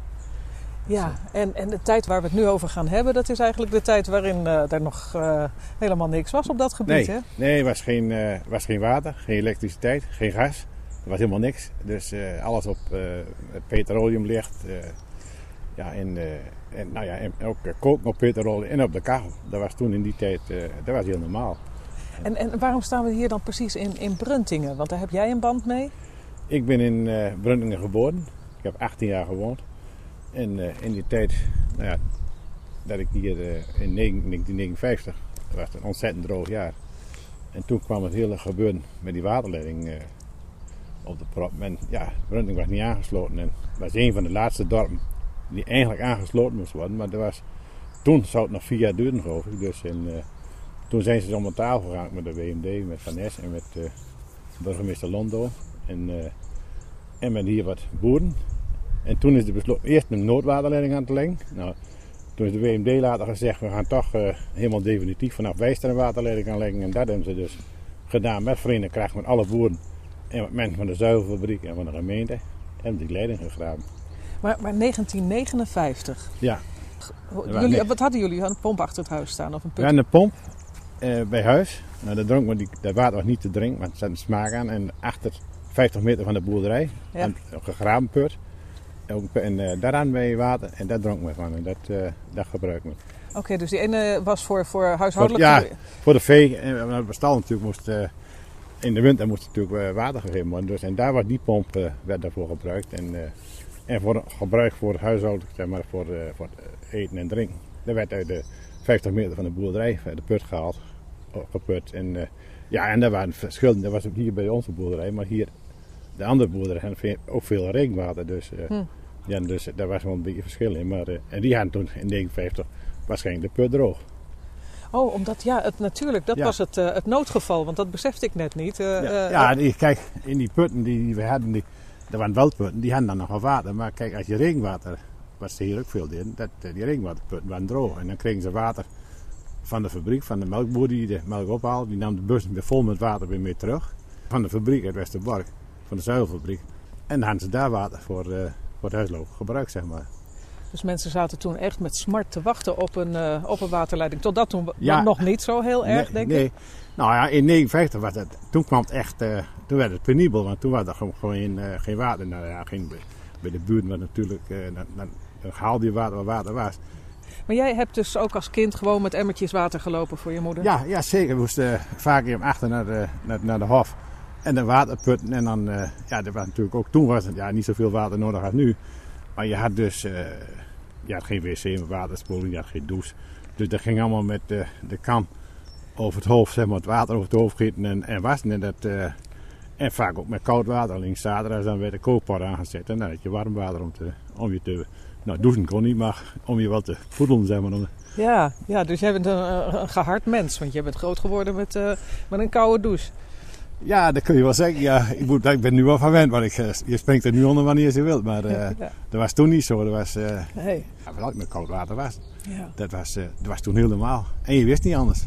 Ja, en, en de tijd waar we het nu over gaan hebben, dat is eigenlijk de tijd waarin eh, er nog eh, helemaal niks was op dat gebied. Nee, Hè? nee er was geen, was geen water, geen elektriciteit, geen gas. Er was helemaal niks. Dus alles op petroleum ligt. Ja, en, eh, en, nou ja, en ook koken op petroleum en op de kachel. Dat was toen in die tijd eh, dat was heel normaal. En, en waarom staan we hier dan precies in, in Bruntingen? Want daar heb jij een band mee. Ik ben in eh Bruntingen geboren. Ik heb 18 jaar gewoond. En in die tijd, nou ja, dat ik hier in 1959, dat was een ontzettend droog jaar. En toen kwam het hele gebeuren met die waterleiding op de prop. En ja, Brunting was niet aangesloten. En het was een van de laatste dorpen die eigenlijk aangesloten moest worden. Maar er was, toen zou het nog vier jaar duren, geloof ik. Dus en, eh, toen zijn ze om de tafel gegaan met de WMD, met Van en met eh, burgemeester Londo. En, eh, en met hier wat boeren. En toen is de besloten eerst een noodwaterleiding aan te leggen. Nou, toen is de WMD later gezegd, we gaan toch helemaal definitief vanaf Wijster een waterleiding aanleggen. En dat hebben ze dus gedaan met Verenigde Kracht, met alle boeren. En met mensen van de zuivelfabriek en van de gemeente. En die leiding gegraven. Maar, maar 1959. Ja. Ja, Jullie, wat hadden jullie? Een pomp achter het huis staan of een put? hadden een pomp eh, bij huis. Nou, dat, dronk, maar die, dat water was niet te drinken, want er zat een smaak aan. En achter 50 meter van de boerderij, Ja. een, een gegraven put. En eh daaraan bij water en daar dronk we van. En dat, eh dat gebruiken we. Oké, dus die ene was voor, voor Voor, huishoudelijk... ja, voor de vee. En het bestal natuurlijk moest, eh, in de winter moest natuurlijk eh, water gegeven worden. Dus, en daar was die pomp eh, werd daarvoor gebruikt. En, eh, en voor gebruik voor het huishoudelijk, zeg maar, voor, eh, voor het eten en drinken. Dat werd uit de 50 meter van de boerderij uit de put gehaald, geput. En, eh, ja, en daar waren verschillen. Dat was ook hier bij onze boerderij, maar hier de andere boerderij ve- ook veel regenwater. Dus, eh, Hm. ja, dus daar was wel een beetje verschil in. Maar, eh, en die hadden toen in 1959 waarschijnlijk de put droog. Oh, omdat, ja, het, natuurlijk, dat Ja. was het, eh, het noodgeval, want dat besefte ik net niet. Eh, Ja, eh, ja kijk, in die putten die, die we hadden, die, dat waren veldputten, die hadden dan nog wel water. Maar kijk, als je regenwater, wat ze hier ook veel deden, dat, eh, die regenwaterputten waren droog. En dan kregen ze water van de fabriek, van de melkboer die de melk ophaalde. Die nam de bus weer vol met water weer mee terug. Van de fabriek uit Westerbork, van de zuivelfabriek. En dan hadden ze daar water voor, eh, voor het huisloop gebruikt, zeg maar. Dus mensen zaten toen echt met smart te wachten op een, eh, op een waterleiding. Tot dat toen Ja. nog niet zo heel erg, nee, denk nee. ik. Nou ja, in 59 was het, toen kwam het echt, toen werd het penibel, want toen was er gewoon, gewoon eh, geen water. Nou ja, geen, bij- de buurt, maar natuurlijk, eh, dan, dan, dan haalde je water waar water was. Maar jij hebt dus ook als kind gewoon met emmertjes water gelopen voor je moeder? Ja, ja zeker. We moesten eh, vaak even achter naar de, naar, naar de hof en de waterputten. En dan, ja, er was natuurlijk ook, toen was het ja, niet zoveel water nodig als nu. Maar je had dus, je had geen wc met waterspoeling, je had geen douche. Dus dat ging allemaal met de, de kan over het hoofd, zeg maar, het water over het hoofd gieten en, en wassen. En, dat, en vaak ook met koud water. Alleen zaterdag dan werd de kookpot aangezet en dan had je warm water om, te, om je te... Nou, douchen kon niet, maar om je wat te voedelen, zeg maar. om- Ja, ja, dus jij bent een, een gehard mens, want jij bent groot geworden met, eh, met een koude douche. Ja, dat kun je wel zeggen. Ja, ik, moet, ik ben nu wel verwend, want ik, eh, je springt er nu onder wanneer je wilt. Maar eh, Ja. dat was toen niet zo. Dat was, eh ja, wat ook met koud water was. Ja. Dat, was eh, dat was toen heel normaal. En je wist niet anders.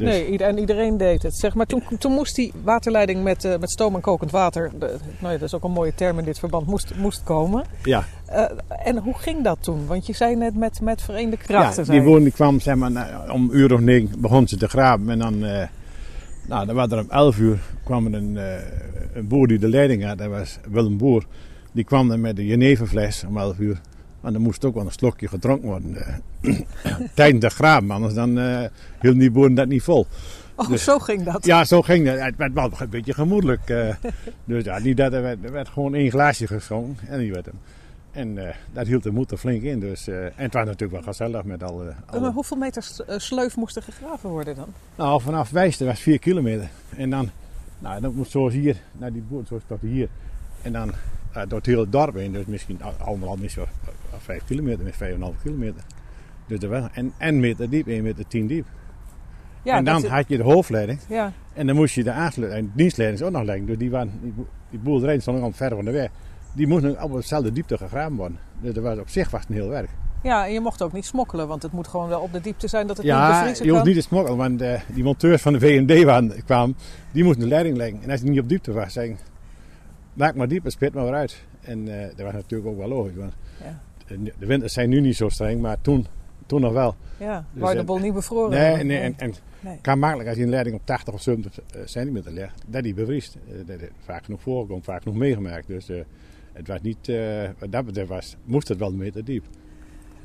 Dus, Nee, en iedereen deed het. Zeg maar, toen, toen moest die waterleiding met, eh, met stoom en kokend water, de- nou ja, dat is ook een mooie term in dit verband, moest, moest komen. Ja, Eh, en hoe ging dat toen? Want je zei net met, met verenigde ja krachten. die zei je. woning die kwam zeg maar, om een uur of negen begon ze te graven. En dan, eh, nou, dan was er om elf uur kwam er een, een boer die de leiding had. Dat was Willem Boer. Die kwam dan met een jeneverfles om elf uur. Maar dan moest ook wel een slokje gedronken worden. eh, tijdens de graven, anders dan eh hielden die boeren dat niet vol. Oh, Dus- zo ging dat. Ja, zo ging het. Het werd wel een beetje gemoedelijk. eh. dus ja, niet dat er werd, er werd gewoon één glaasje geschonken en die werd hem. En eh, dat hield de moed er flink in. Dus, en het was natuurlijk wel gezellig met alle... Maar hoeveel meter sleuf moest er gegraven worden dan? Nou, vanaf Wijster was 4 kilometer. En dan, nou, dan moest zoals hier, naar die boer, zoals tot hier. En dan door het hele dorp heen. Dus misschien al- allemaal misschien wel 5 kilometer, met 5,5 kilometer. Dus er was, en, en meter diep, 1 meter 10 diep. Ja, en dan had je de hoofdleiding. Ja. En dan moest je de aansluiting, en de dienstleiding is ook nog leggen. Dus die, waren, die, die boerderijen stonden al ver van de weg. Die moesten op dezelfde diepte gegraven worden. Dus dat was, op zich was het een heel werk. Ja, en je mocht ook niet smokkelen, want het moet gewoon wel op de diepte zijn dat het niet Ja, bevriezen je hoeft kan. niet te smokkelen, want eh, die monteurs van de VND waren, kwamen, die moesten de leiding leggen. En als die niet op diepte was, zeggen maak maar dieper, spit maar weer uit. En eh, dat was natuurlijk ook wel logisch. Want Ja. De, winters zijn nu niet zo streng, maar toen, toen nog wel. Ja, Dus, waar de bol niet bevroren Nee, nee, en, en Nee. kan makkelijk als je een leiding op 80 of 70 eh, centimeter legt, dat die bevriest. Eh, dat is vaak genoeg voorgekomen, vaak genoeg meegemaakt. Dus eh, het was niet, eh, wat dat betreft was, moest het wel een meter diep.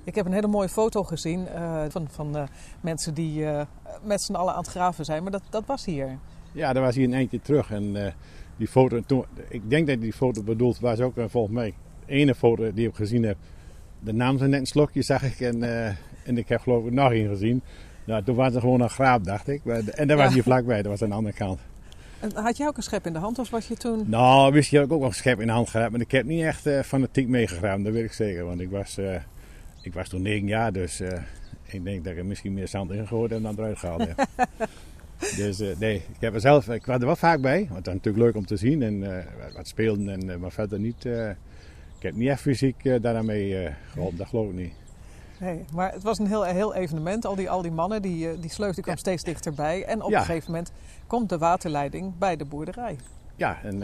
Ik heb een hele mooie foto gezien van, van mensen die met z'n allen aan het graven zijn, maar dat, dat was hier. Ja, daar was hij een eindje terug. En die foto, toen, ik denk dat die foto bedoeld was ook volgens mij. De ene foto die ik gezien heb, de naam zijn net een slokje, zag ik. En, eh, En ik heb geloof ik nog één gezien. Nou, toen was er gewoon een graap, dacht ik. En daar was hier vlakbij, dat was aan de andere kant. En had jij ook een schep in de hand of was je toen... Nou, wist je dat ik ook wel een schep in de hand gehad. Maar ik heb niet echt eh, fanatiek meegegraven, dat weet ik zeker. Want ik was, eh, ik was toen negen jaar, dus ik denk dat ik er misschien meer zand in gegooid heb dan eruit gehaald heb. dus nee, ik heb er zelf, ik was er wel vaak bij. Want dat is natuurlijk leuk om te zien en wat- speelden. En, maar verder niet, heb niet echt fysiek eh daarmee eh geholpen, dat geloof ik niet. Nee, maar het was een heel, heel evenement. Al die, al die mannen, die, eh, die sleuf die kwam steeds dichterbij. En op Ja. een gegeven moment komt de waterleiding bij de boerderij. Ja, en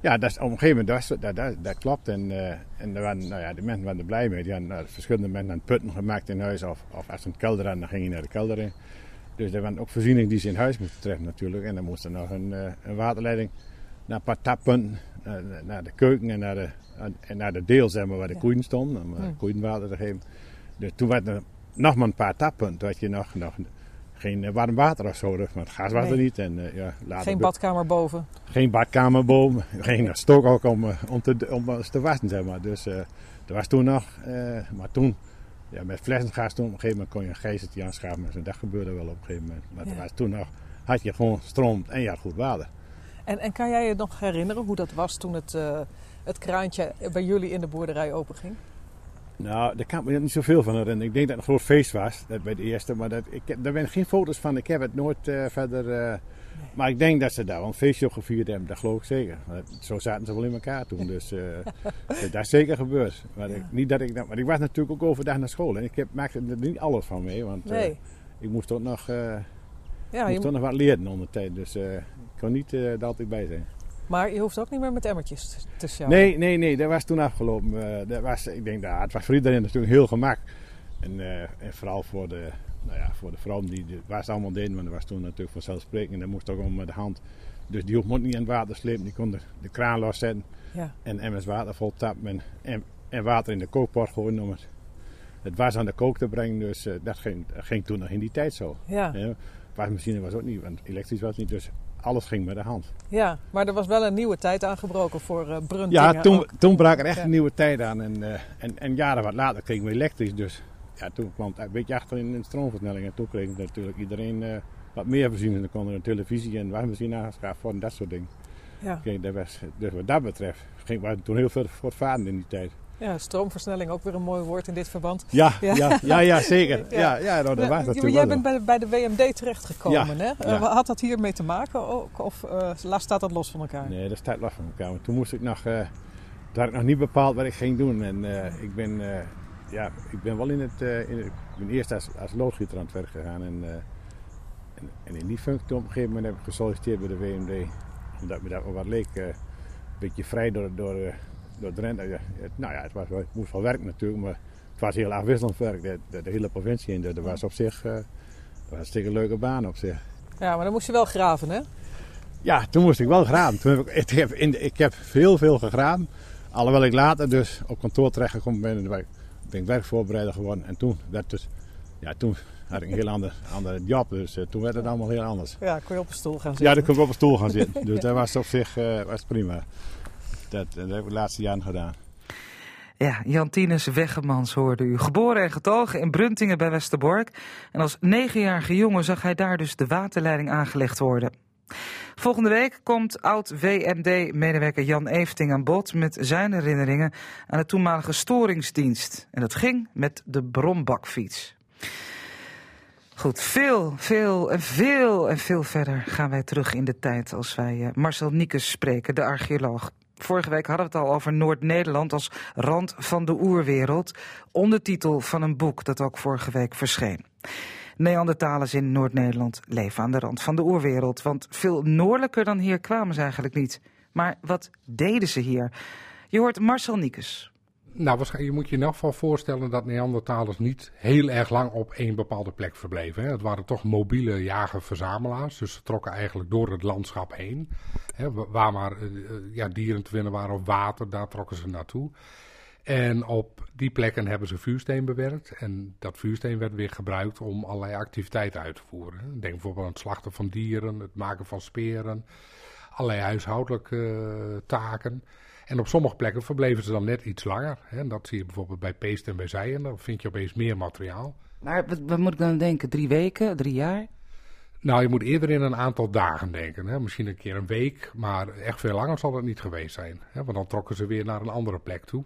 ja, dat is, op een gegeven moment, dat, dat, dat, dat klopt. En, en er waren, nou ja, de mensen waren er blij mee. Die hadden nou, verschillende mensen aan putten gemaakt in huis. Of, of als ze een kelder hadden, dan ging je naar de kelder in. Dus er waren ook voorzieningen die ze in huis moesten treffen natuurlijk. En dan moest er nog een, een waterleiding naar een paar tappunten. Naar, naar de keuken en naar de, en naar de deel zeg maar, waar de koeien stonden. Om eh, koeienwater te geven. Dus toen waren er nog maar een paar tappunten. Toen had je nog, nog geen eh, warm water of zo. dus- Want het gas was Nee. er niet. En, eh, ja, later Geen badkamer boven. geen badkamer boven, geen stok ook om, om, te, om te wassen, zeg maar. Dus er was toen nog, maar toen, ja, met flessengas toen, op een gegeven moment kon je een gijzertje aanschaffen. Dus dat gebeurde wel op een gegeven moment. Maar Ja. was toen nog, had je gewoon stroom en je had goed water. En, en kan jij je nog herinneren hoe dat was toen het, eh, het kraantje bij jullie in de boerderij openging? Nou, daar kan ik me niet zoveel van herinneren. Ik denk dat het een groot feest was, dat bij de eerste. Maar dat, ik, daar ben geen foto's van. Ik heb het nooit eh, verder... eh, Maar ik denk dat ze daar wel een feestje op gevierd hebben. Dat geloof ik zeker. Zo zaten ze wel in elkaar toen. Dus eh, dat is zeker gebeurd. Maar, ik, niet dat ik, maar ik was natuurlijk ook overdag naar school. En ik heb, maakte er niet alles van mee. Want Nee. ik moest ook nog, Ja, moest je- nog wat leren onder de tijd. Dus ik kon niet eh er altijd bij zijn. Maar je hoeft ook niet meer met emmertjes te sjouwen. Nee, nee, nee, dat was toen afgelopen. Eh, dat was, ik denk, nou, het was voor iedereen natuurlijk heel gemak. En, eh, en vooral voor de, nou ja, voor de vrouwen die de was allemaal deden, want dat was toen natuurlijk vanzelfsprekend. En dat moest ook allemaal met de hand. Dus die hoefde niet in het water slepen, die kon de, de kraan loszetten. Ja. En emmers water vol tappen en, en, en water in de kookpot gooien om het, het was aan de kook te brengen. Dus dat ging, dat ging toen nog in die tijd zo. Ja. wasmachine was ook niet, want elektrisch was het niet. Dus alles ging met de hand. Ja, maar er was wel een nieuwe tijd aangebroken voor eh Bruntingen. Ja, toen, ook. toen brak er echt Ja. een nieuwe tijd aan. En, eh, en, en jaren wat later kregen we elektrisch. Dus ja, toen kwam het een beetje achter in de stroomversnelling. En toen kreeg natuurlijk iedereen eh, wat meer voorzieningen. Dan kon er een televisie en wasmachine aangeschaft worden, dat soort dingen. Ja. Kijk, dat was, dus wat dat betreft ging we toen heel veel voortvarend in die tijd. Ja, stroomversnelling ook weer een mooi woord in dit verband. Ja, ja, ja, ja, zeker. Ja, ja, nou, dat natuurlijk Jij bent bij de, bij de WMD terechtgekomen, Ja, hè? Eh, Had dat hiermee te maken ook? Of eh, laat- staat dat los van elkaar? Nee, dat staat los van elkaar. Toen moest ik nog, eh, toen had ik nog niet bepaald wat ik ging doen. En eh, ik, ben, eh, ja, ik ben wel in het, eh, in het- ik ben eerst als, als loodgieter aan het werk gegaan. En, eh, en, en in die functie op een gegeven moment heb ik gesolliciteerd bij de WMD. Omdat me dat wel wat leek. eh, een beetje vrij door, door, eh, door Drenthe. Het- nou ja, het, was, wel- het moest wel werken natuurlijk. Maar het was heel afwisselend werk. De, de, de hele provincie in. Dat was op zich eh, was een hartstikke leuke baan op zich. Ja, maar dan moest je wel graven, hè? Ja, toen moest ik wel graven. Toen heb ik, ik, heb in, ik heb veel, veel gegraven. Alhoewel ik later dus op kantoor terechtgekomen ben. en ben ik- werkvoorbereider geworden. En toen, werd dus, ja, toen had ik een heel ander, andere job. Dus eh, toen werd het allemaal heel anders. Ja, kon je op een stoel gaan zitten. Ja, dan kon ik op een stoel gaan zitten. Dus dat was op zich eh, was prima. Dat, dat heb de laatste jaren gedaan. Ja, Jantinus Weggemans hoorde u. Geboren en getogen in Bruntingen bij Westerbork. En als negenjarige jongen zag hij daar dus de waterleiding aangelegd worden. Volgende week komt oud-WMD-medewerker Jan Efting aan bod met zijn herinneringen aan de toenmalige storingsdienst. En dat ging met de brombakfiets. Goed, veel, veel en veel en veel verder gaan wij terug in de tijd als wij eh, Marcel Niekes spreken, de archeoloog. Vorige week hadden we het al over Noord-Nederland als rand van de oerwereld. Ondertitel van een boek dat ook vorige week verscheen. Neandertalers in Noord-Nederland leven aan de rand van de oerwereld. Want veel noordelijker dan hier kwamen ze eigenlijk niet. Maar wat deden ze hier? Je hoort Marcel Niekes. Nou, waarschijnlijk, je moet je in elk geval voorstellen dat Neandertalers niet heel erg lang op één bepaalde plek verbleven. Hè. Het waren toch mobiele jager-verzamelaars, dus ze trokken eigenlijk door het landschap heen. Hè, wa- waar maar eh, eh, ja, dieren te vinden waren of water, daar trokken ze naartoe. En op die plekken hebben ze vuursteen bewerkt. En dat vuursteen werd weer gebruikt om allerlei activiteiten uit te voeren. Denk bijvoorbeeld aan het slachten van dieren, het maken van speren, allerlei huishoudelijke eh, taken. En op sommige plekken verbleven ze dan net iets langer. Hè. En dat zie je bijvoorbeeld bij Peest en bij Zijen. Dan vind je opeens meer materiaal. Maar wat, wat moet ik dan denken? Drie weken, drie jaar? Nou, je moet eerder in een aantal dagen denken. Hè? Misschien een keer een week, maar echt veel langer zal het niet geweest zijn. Hè? Want dan trokken ze weer naar een andere plek toe.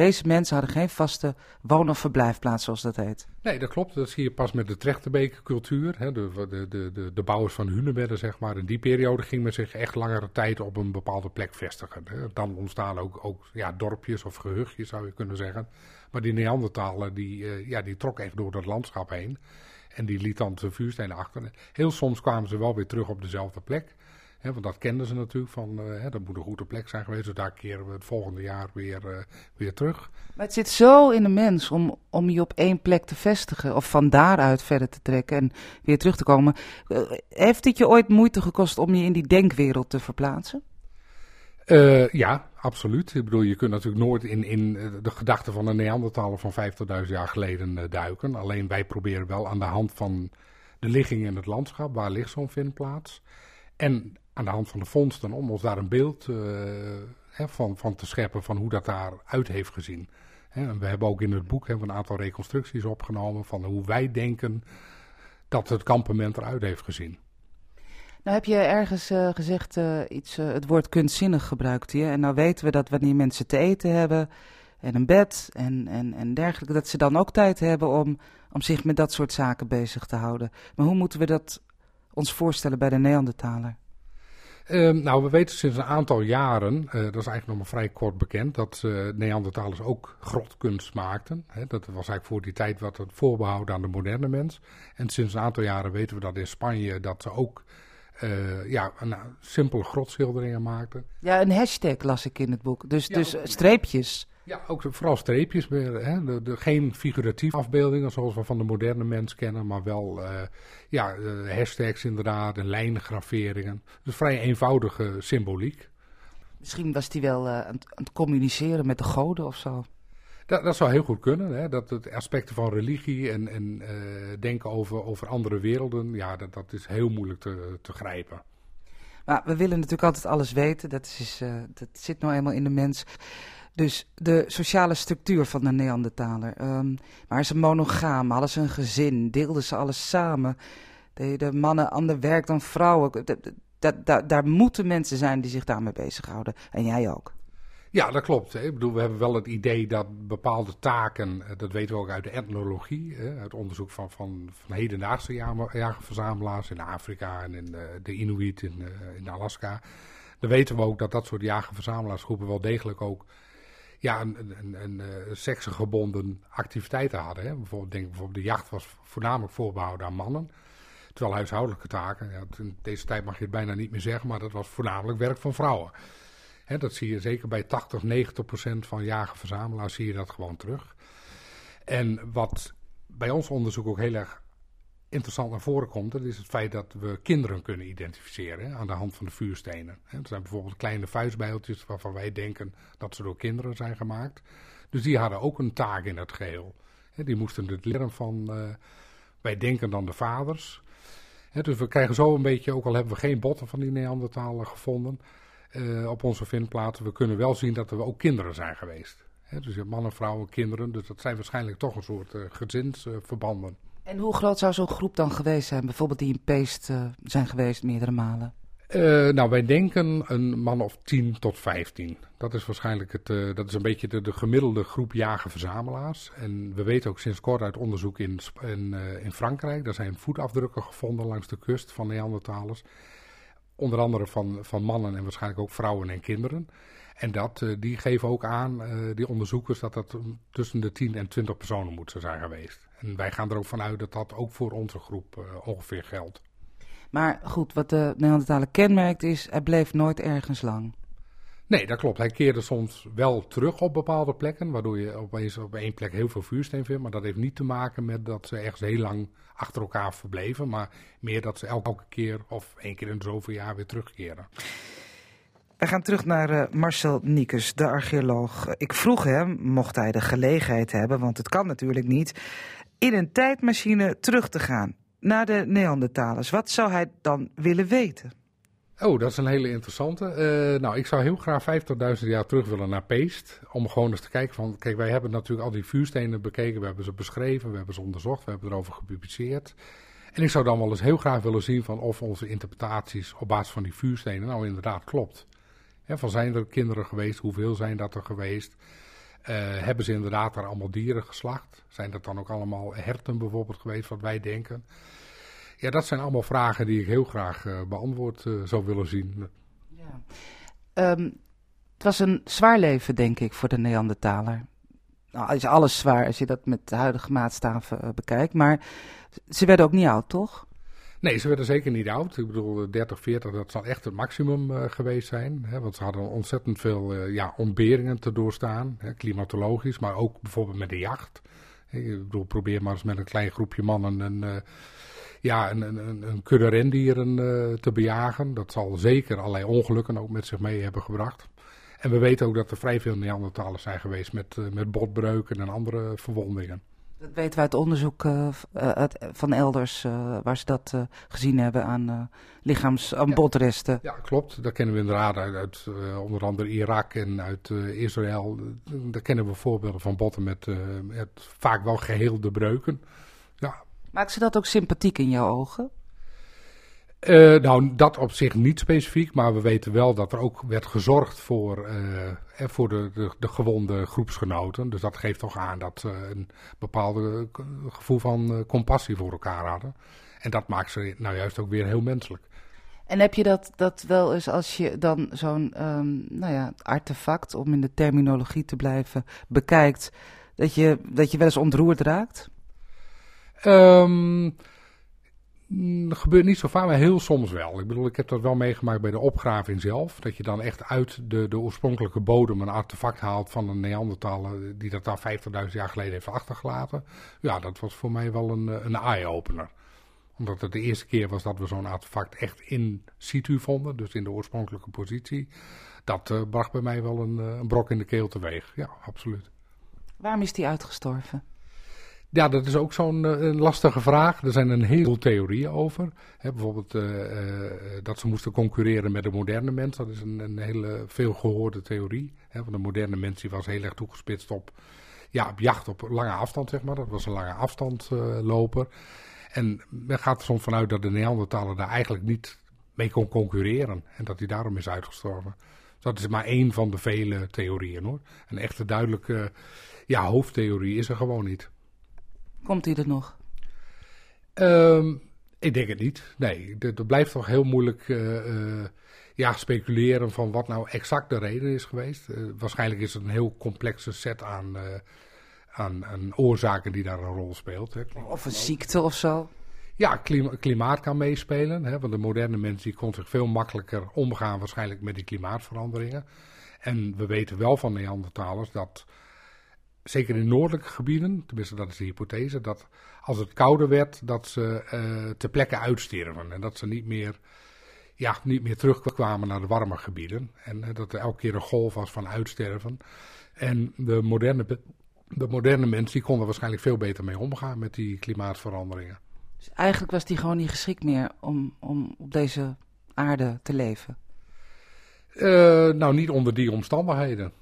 Deze mensen hadden geen vaste woon- of verblijfplaats, zoals dat heet. Nee, dat klopt. Dat zie je pas met de Trechterbeek cultuur. Hè? De, de, de, de, bouwers van Hunebedden, zeg maar. In die periode ging men zich echt langere tijd op een bepaalde plek vestigen. Dan ontstaan ook, ook ja, dorpjes of gehuchtjes, zou je kunnen zeggen. Maar die Neandertaler, die, eh, ja, die trok echt door dat landschap heen. En die liet dan zijn vuurstenen achter. Heel soms kwamen ze wel weer terug op dezelfde plek. Hè, want dat kenden ze natuurlijk van, eh, dat moet een goede plek zijn geweest. Dus daar keren we het volgende jaar weer, eh, weer terug. Maar het zit zo in de mens om, om je op één plek te vestigen. Of van daaruit verder te trekken en weer terug te komen. Eh, heeft het je ooit moeite gekost om je in die denkwereld te verplaatsen? Ja, absoluut. Ik bedoel, je kunt natuurlijk nooit in, in de gedachten van een Neandertaler van 50.000 jaar geleden duiken. Alleen wij proberen wel aan de hand van de ligging in het landschap, waar ligt zo'n vindplaats. En aan de hand van de vondsten, om ons daar een beeld eh, hè, van, van te scheppen van hoe dat daaruit heeft gezien. Hè, en we hebben ook in het boek een aantal reconstructies opgenomen van hoe wij denken dat het kampement eruit heeft gezien. Nou heb je ergens eh, gezegd, eh, iets, het woord kunstzinnig gebruikt je. En nou weten we dat wanneer mensen te eten hebben en een bed en, en, en dergelijke, dat ze dan ook tijd hebben om, om zich met dat soort zaken bezig te houden. Maar hoe moeten we dat ons voorstellen bij de Neandertaler? Ehm, nou, we weten sinds een aantal jaren, eh, dat is eigenlijk nog maar vrij kort bekend, dat eh, Neandertalers ook grotkunst maakten. Hè, dat was eigenlijk voor die tijd wat het voorbehouden aan de moderne mens. En sinds een aantal jaren weten we dat in Spanje dat ze ook eh, ja, een, simpele grotschilderingen maakten. Ja, een hashtag las ik in het boek. Dus, Ja, dus streepjes. Ja, ook vooral streepjes. meer, Hè? De, de, geen figuratieve afbeeldingen zoals we van de moderne mens kennen, maar wel eh, ja, eh, hashtags inderdaad en lijngraveringen. Dus vrij eenvoudige symboliek. Misschien was hij wel eh, aan, het- aan het communiceren met de goden of zo. Dat, dat zou heel goed kunnen. Hè? Dat het aspecten van religie en, en eh, denken over, over andere werelden, ja, dat, dat is heel moeilijk te, te grijpen. Maar we willen natuurlijk altijd alles weten. Dat, is, eh, dat zit nou eenmaal in de mens. Dus de sociale structuur van de Neandertaler. Ehm waren ze monogaam? Hadden ze een gezin? Deelden ze alles samen? Deden mannen ander werk dan vrouwen? Dat, daar- moeten mensen zijn die zich daarmee bezighouden. En jij ook. Ja, dat klopt. hè. Ik bedoel, we hebben wel het idee dat bepaalde taken, eh, dat weten we ook uit de etnologie, hè, uit onderzoek van, van, van hedendaagse jagerverzamelaars in Afrika en in eh, de Inuit in, eh, in Alaska. Dan weten we ook dat dat soort jager-verzamelaarsgroepen wel degelijk ook ja, een, een, een, activiteiten hadden. Hè. Bijvoorbeeld, denk, bijvoorbeeld de jacht was voornamelijk voorbehouden aan mannen. Terwijl huishoudelijke taken, ja, in deze tijd mag je het bijna niet meer zeggen, maar dat was voornamelijk werk van vrouwen. Hè, dat zie je zeker bij 80, 90 procent van jager-verzamelaars zie je dat gewoon terug. En wat bij ons onderzoek ook heel erg interessant naar voren komt, dat is het feit dat we kinderen kunnen identificeren aan de hand van de vuurstenen. Hè, er zijn bijvoorbeeld kleine vuistbijltjes waarvan wij denken dat ze door kinderen zijn gemaakt. Dus die hadden ook een taak in het geheel. Die moesten het leren van, eh, wij denken dan de vaders. Dus we krijgen zo een beetje, ook al hebben we geen botten van die Neandertalen gevonden eh, op onze vindplaatsen, we kunnen wel zien dat er ook kinderen zijn geweest. Dus je hebt mannen, vrouwen, kinderen, dus dat zijn waarschijnlijk toch een soort eh, gezinsverbanden. En hoe groot zou zo'n groep dan geweest zijn? Bijvoorbeeld die in Peest eh, zijn geweest meerdere malen. Eh, nou, wij denken een man of 10 tot 15. Dat is waarschijnlijk het, eh, dat is een beetje de, de gemiddelde groep jager-verzamelaars. En we weten ook sinds kort uit onderzoek in, in, in Frankrijk, daar zijn voetafdrukken gevonden langs de kust van Neandertalers. Onder andere van, van mannen en waarschijnlijk ook vrouwen en kinderen. En dat, eh, die geven ook aan, eh, die onderzoekers, dat dat tussen de 10 en 20 personen moeten zijn geweest. En wij gaan er ook vanuit dat dat ook voor onze groep eh, ongeveer geldt. Maar goed, wat de Neandertaler kenmerkt is, hij bleef nooit ergens lang. Nee, dat klopt. Hij keerde soms wel terug op bepaalde plekken, waardoor je opeens op één plek heel veel vuursteen vindt. Maar dat heeft niet te maken met dat ze ergens heel lang achter elkaar verbleven, maar meer dat ze elke keer of één keer in zoveel jaar weer terugkeren. We gaan terug naar eh, Marcel Niekes, de archeoloog. Ik vroeg hem, mocht hij de gelegenheid hebben, want het kan natuurlijk niet, in een tijdmachine terug te gaan naar de Neandertalers. Wat zou hij dan willen weten? Oh, dat is een hele interessante. Eh, nou, ik zou heel graag 50.000 jaar terug willen naar Peest. Om gewoon eens te kijken van... Kijk, wij hebben natuurlijk al die vuurstenen bekeken. We hebben ze beschreven, we hebben ze onderzocht, we hebben erover gepubliceerd. En ik zou dan wel eens heel graag willen zien van of onze interpretaties op basis van die vuurstenen nou inderdaad klopt. Van zijn er kinderen geweest? Hoeveel zijn dat er geweest? Eh, hebben ze inderdaad daar allemaal dieren geslacht? Zijn dat dan ook allemaal herten bijvoorbeeld geweest, wat wij denken? Ja, dat zijn allemaal vragen die ik heel graag eh, beantwoord eh, zou willen zien. Ehm, het was een zwaar leven, denk ik, voor de Neandertaler. Nou, is alles zwaar als je dat met de huidige maatstaven bekijkt. Maar ze werden ook niet oud, toch? Nee, ze werden zeker niet oud. Ik bedoel, eh, 30, 40, dat zal echt het maximum eh, geweest zijn. Hè, want ze hadden ontzettend veel eh, ja, ontberingen te doorstaan, hè, klimatologisch, maar ook bijvoorbeeld met de jacht. Ik bedoel, probeer maar eens met een klein groepje mannen een, eh, ja, een, een, een, kudde rendieren eh, te bejagen. Dat zal zeker allerlei ongelukken ook met zich mee hebben gebracht. En we weten ook dat er vrij veel Neandertalers zijn geweest met, eh, met botbreuken en andere verwondingen. Dat weten we uit onderzoek eh, eh, uit- van elders, eh, waar ze dat eh, gezien hebben aan eh, lichaams- aan botresten. Ja, klopt. Dat kennen we inderdaad uit, uit eh, onder andere Irak en uit eh, Israël. Eh, Daar kennen we voorbeelden van botten met, eh, met vaak wel geheelde breuken. Ja, Maakt ze dat ook sympathiek in jouw ogen? Eh, nou, dat op zich niet specifiek, maar we weten wel dat er ook werd gezorgd voor, eh, eh, voor de, de, de gewonde groepsgenoten. Dus dat geeft toch aan dat ze een bepaalde k- gevoel van compassie voor elkaar hadden. En dat maakt ze nou juist ook weer heel menselijk. En heb je dat, dat wel eens als je dan zo'n ehm, nou ja, artefact, om in de terminologie te blijven, bekijkt, dat je, dat je wel eens ontroerd raakt? Ehm, mm, dat gebeurt niet zo vaak, maar heel soms wel. Ik bedoel, ik heb dat wel meegemaakt bij de opgraving zelf. Dat je dan echt uit de, de oorspronkelijke bodem een artefact haalt van een Neandertaler die dat daar 50.000 jaar geleden heeft achtergelaten. Ja, dat was voor mij wel een, een eye-opener. Omdat het de eerste keer was dat we zo'n artefact echt in situ vonden, dus in de oorspronkelijke positie. Dat eh, bracht bij mij wel een, eh, een brok in de keel teweeg. Ja, absoluut. Waarom is die uitgestorven? Ja, dat is ook zo'n eh, lastige vraag. Er zijn een heleboel theorieën over. Bijvoorbeeld eh, eh, dat ze moesten concurreren met de moderne mens. Dat is een, een hele veel gehoorde theorie. Want de moderne mens die was heel erg toegespitst op, ja, op jacht op lange afstand, zeg maar. Dat was een lange afstandloper. en men gaat er soms vanuit dat de Neandertaler daar eigenlijk niet mee kon concurreren. En dat hij daarom is uitgestorven. Dus dat is maar één van de vele theorieën hoor. Een echte duidelijke ja, hoofdtheorie is er gewoon niet. Komt hij er nog? Ehm, ik denk het niet. Nee, er blijft toch heel moeilijk eh, eh, ja, speculeren van wat nou exact de reden is geweest. Eh, waarschijnlijk is het een heel complexe set aan, aan, aan oorzaken die daar een rol speelt. Hè. Of een ziekte of zo? Ja, klima- klimaat kan meespelen. Hè, want de moderne mens die kon zich veel makkelijker omgaan waarschijnlijk met die klimaatveranderingen. En we weten wel van Neandertalers dat, zeker in noordelijke gebieden, tenminste dat is de hypothese, dat als het kouder werd, dat ze eh ter plekke uitsterven. En dat ze niet meer, ja, niet meer terugkwamen naar de warme gebieden. En eh, dat er elke keer een golf was van uitsterven. En de moderne, de moderne mens die kon er waarschijnlijk veel beter mee omgaan met die klimaatveranderingen. Dus eigenlijk was die gewoon niet geschikt meer om, om op deze aarde te leven. Eh, nou, niet onder die omstandigheden.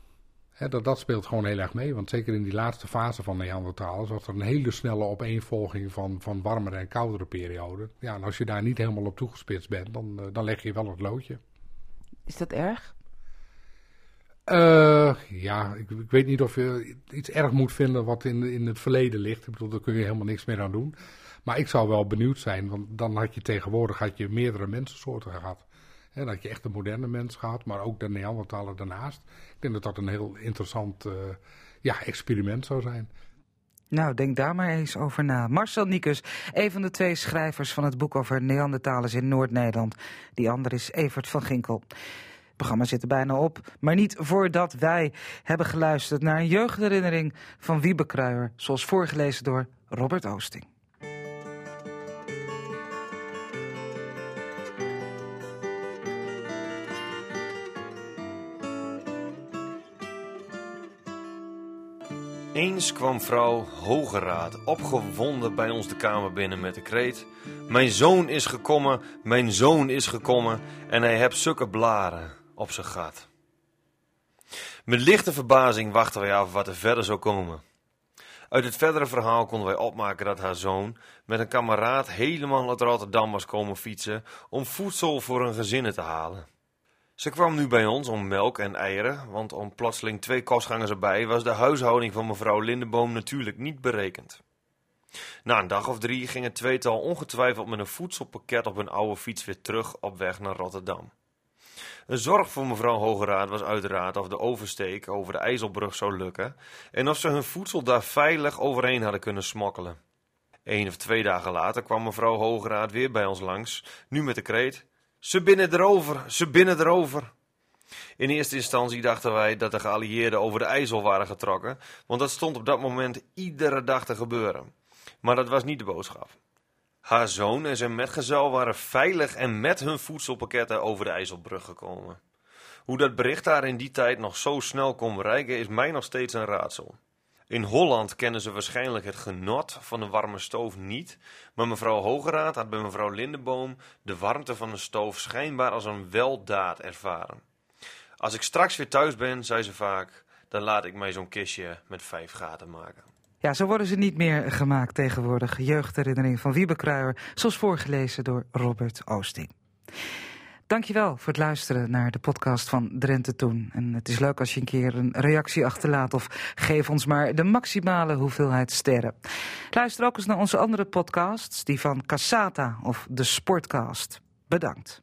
Dat, dat speelt gewoon heel erg mee. Want zeker in die laatste fase van Neandertalers was er een hele snelle opeenvolging van, van warmere en koudere perioden. Ja, en als je daar niet helemaal op toegespitst bent, dan, eh, dan leg je wel het loodje. Is dat erg? Eh, ja, ik, ik weet niet of je iets erg moet vinden wat in, in het verleden ligt. Ik bedoel, daar kun je helemaal niks meer aan doen. Maar ik zou wel benieuwd zijn, want dan had je tegenwoordig had je meerdere mensensoorten gehad. Had je echt de moderne mens gehad, maar ook de Neandertaler daarnaast. Ik denk dat dat een heel interessant eh, ja, experiment zou zijn. Nou, denk daar maar eens over na. Marcel Niekus, een van de twee schrijvers van het boek over Neandertalers in Noord-Nederland. Die ander is Evert van Ginkel. Het programma zit er bijna op, maar niet voordat wij hebben geluisterd naar een jeugdherinnering van Wiebe Kruijer, zoals voorgelezen door Robert Oosting. Eens kwam vrouw Hogeraad opgewonden bij ons de kamer binnen met de kreet: Mijn zoon is gekomen, mijn zoon is gekomen en hij hebt zulke blaren op zijn gat. Met lichte verbazing wachten wij af wat er verder zou komen. Uit het verdere verhaal konden wij opmaken dat haar zoon met een kameraad helemaal uit Rotterdam was komen fietsen om voedsel voor hun gezinnen te halen. Ze kwam nu bij ons om melk en eieren, want om plotseling twee kostgangers erbij was de huishouding van mevrouw Lindeboom natuurlijk niet berekend. Na een dag of drie ging het tweetal ongetwijfeld met een voedselpakket op hun oude fiets weer terug op weg naar Rotterdam. Een zorg voor mevrouw Hogeraad was uiteraard of de oversteek over de IJsselbrug zou lukken en of ze hun voedsel daar veilig overheen hadden kunnen smokkelen. Eén of twee dagen later kwam mevrouw Hogeraad weer bij ons langs, nu met de kreet: Ze binnen erover, ze binnen erover. In eerste instantie dachten wij dat de geallieerden over de IJssel waren getrokken, want dat stond op dat moment iedere dag te gebeuren. Maar dat was niet de boodschap. Haar zoon en zijn metgezel waren veilig en met hun voedselpakketten over de IJsselbrug gekomen. Hoe dat bericht daar in die tijd nog zo snel kon bereiken, is mij nog steeds een raadsel. In Holland kennen ze waarschijnlijk het genot van een warme stoof niet, maar mevrouw Hogeraad had bij mevrouw Lindeboom de warmte van een stoof schijnbaar als een weldaad ervaren. Als ik straks weer thuis ben, zei ze vaak, dan laat ik mij zo'n kistje met vijf gaten maken. Ja, zo worden ze niet meer gemaakt tegenwoordig. Jeugdherinnering van Wiebe Kruijer, zoals voorgelezen door Robert Oosting. Dankjewel voor het luisteren naar de podcast van Drenthe Toen. En het is leuk als je een keer een reactie achterlaat of geef ons maar de maximale hoeveelheid sterren. Luister ook eens naar onze andere podcasts, die van Cassata of de Sportcast. Bedankt.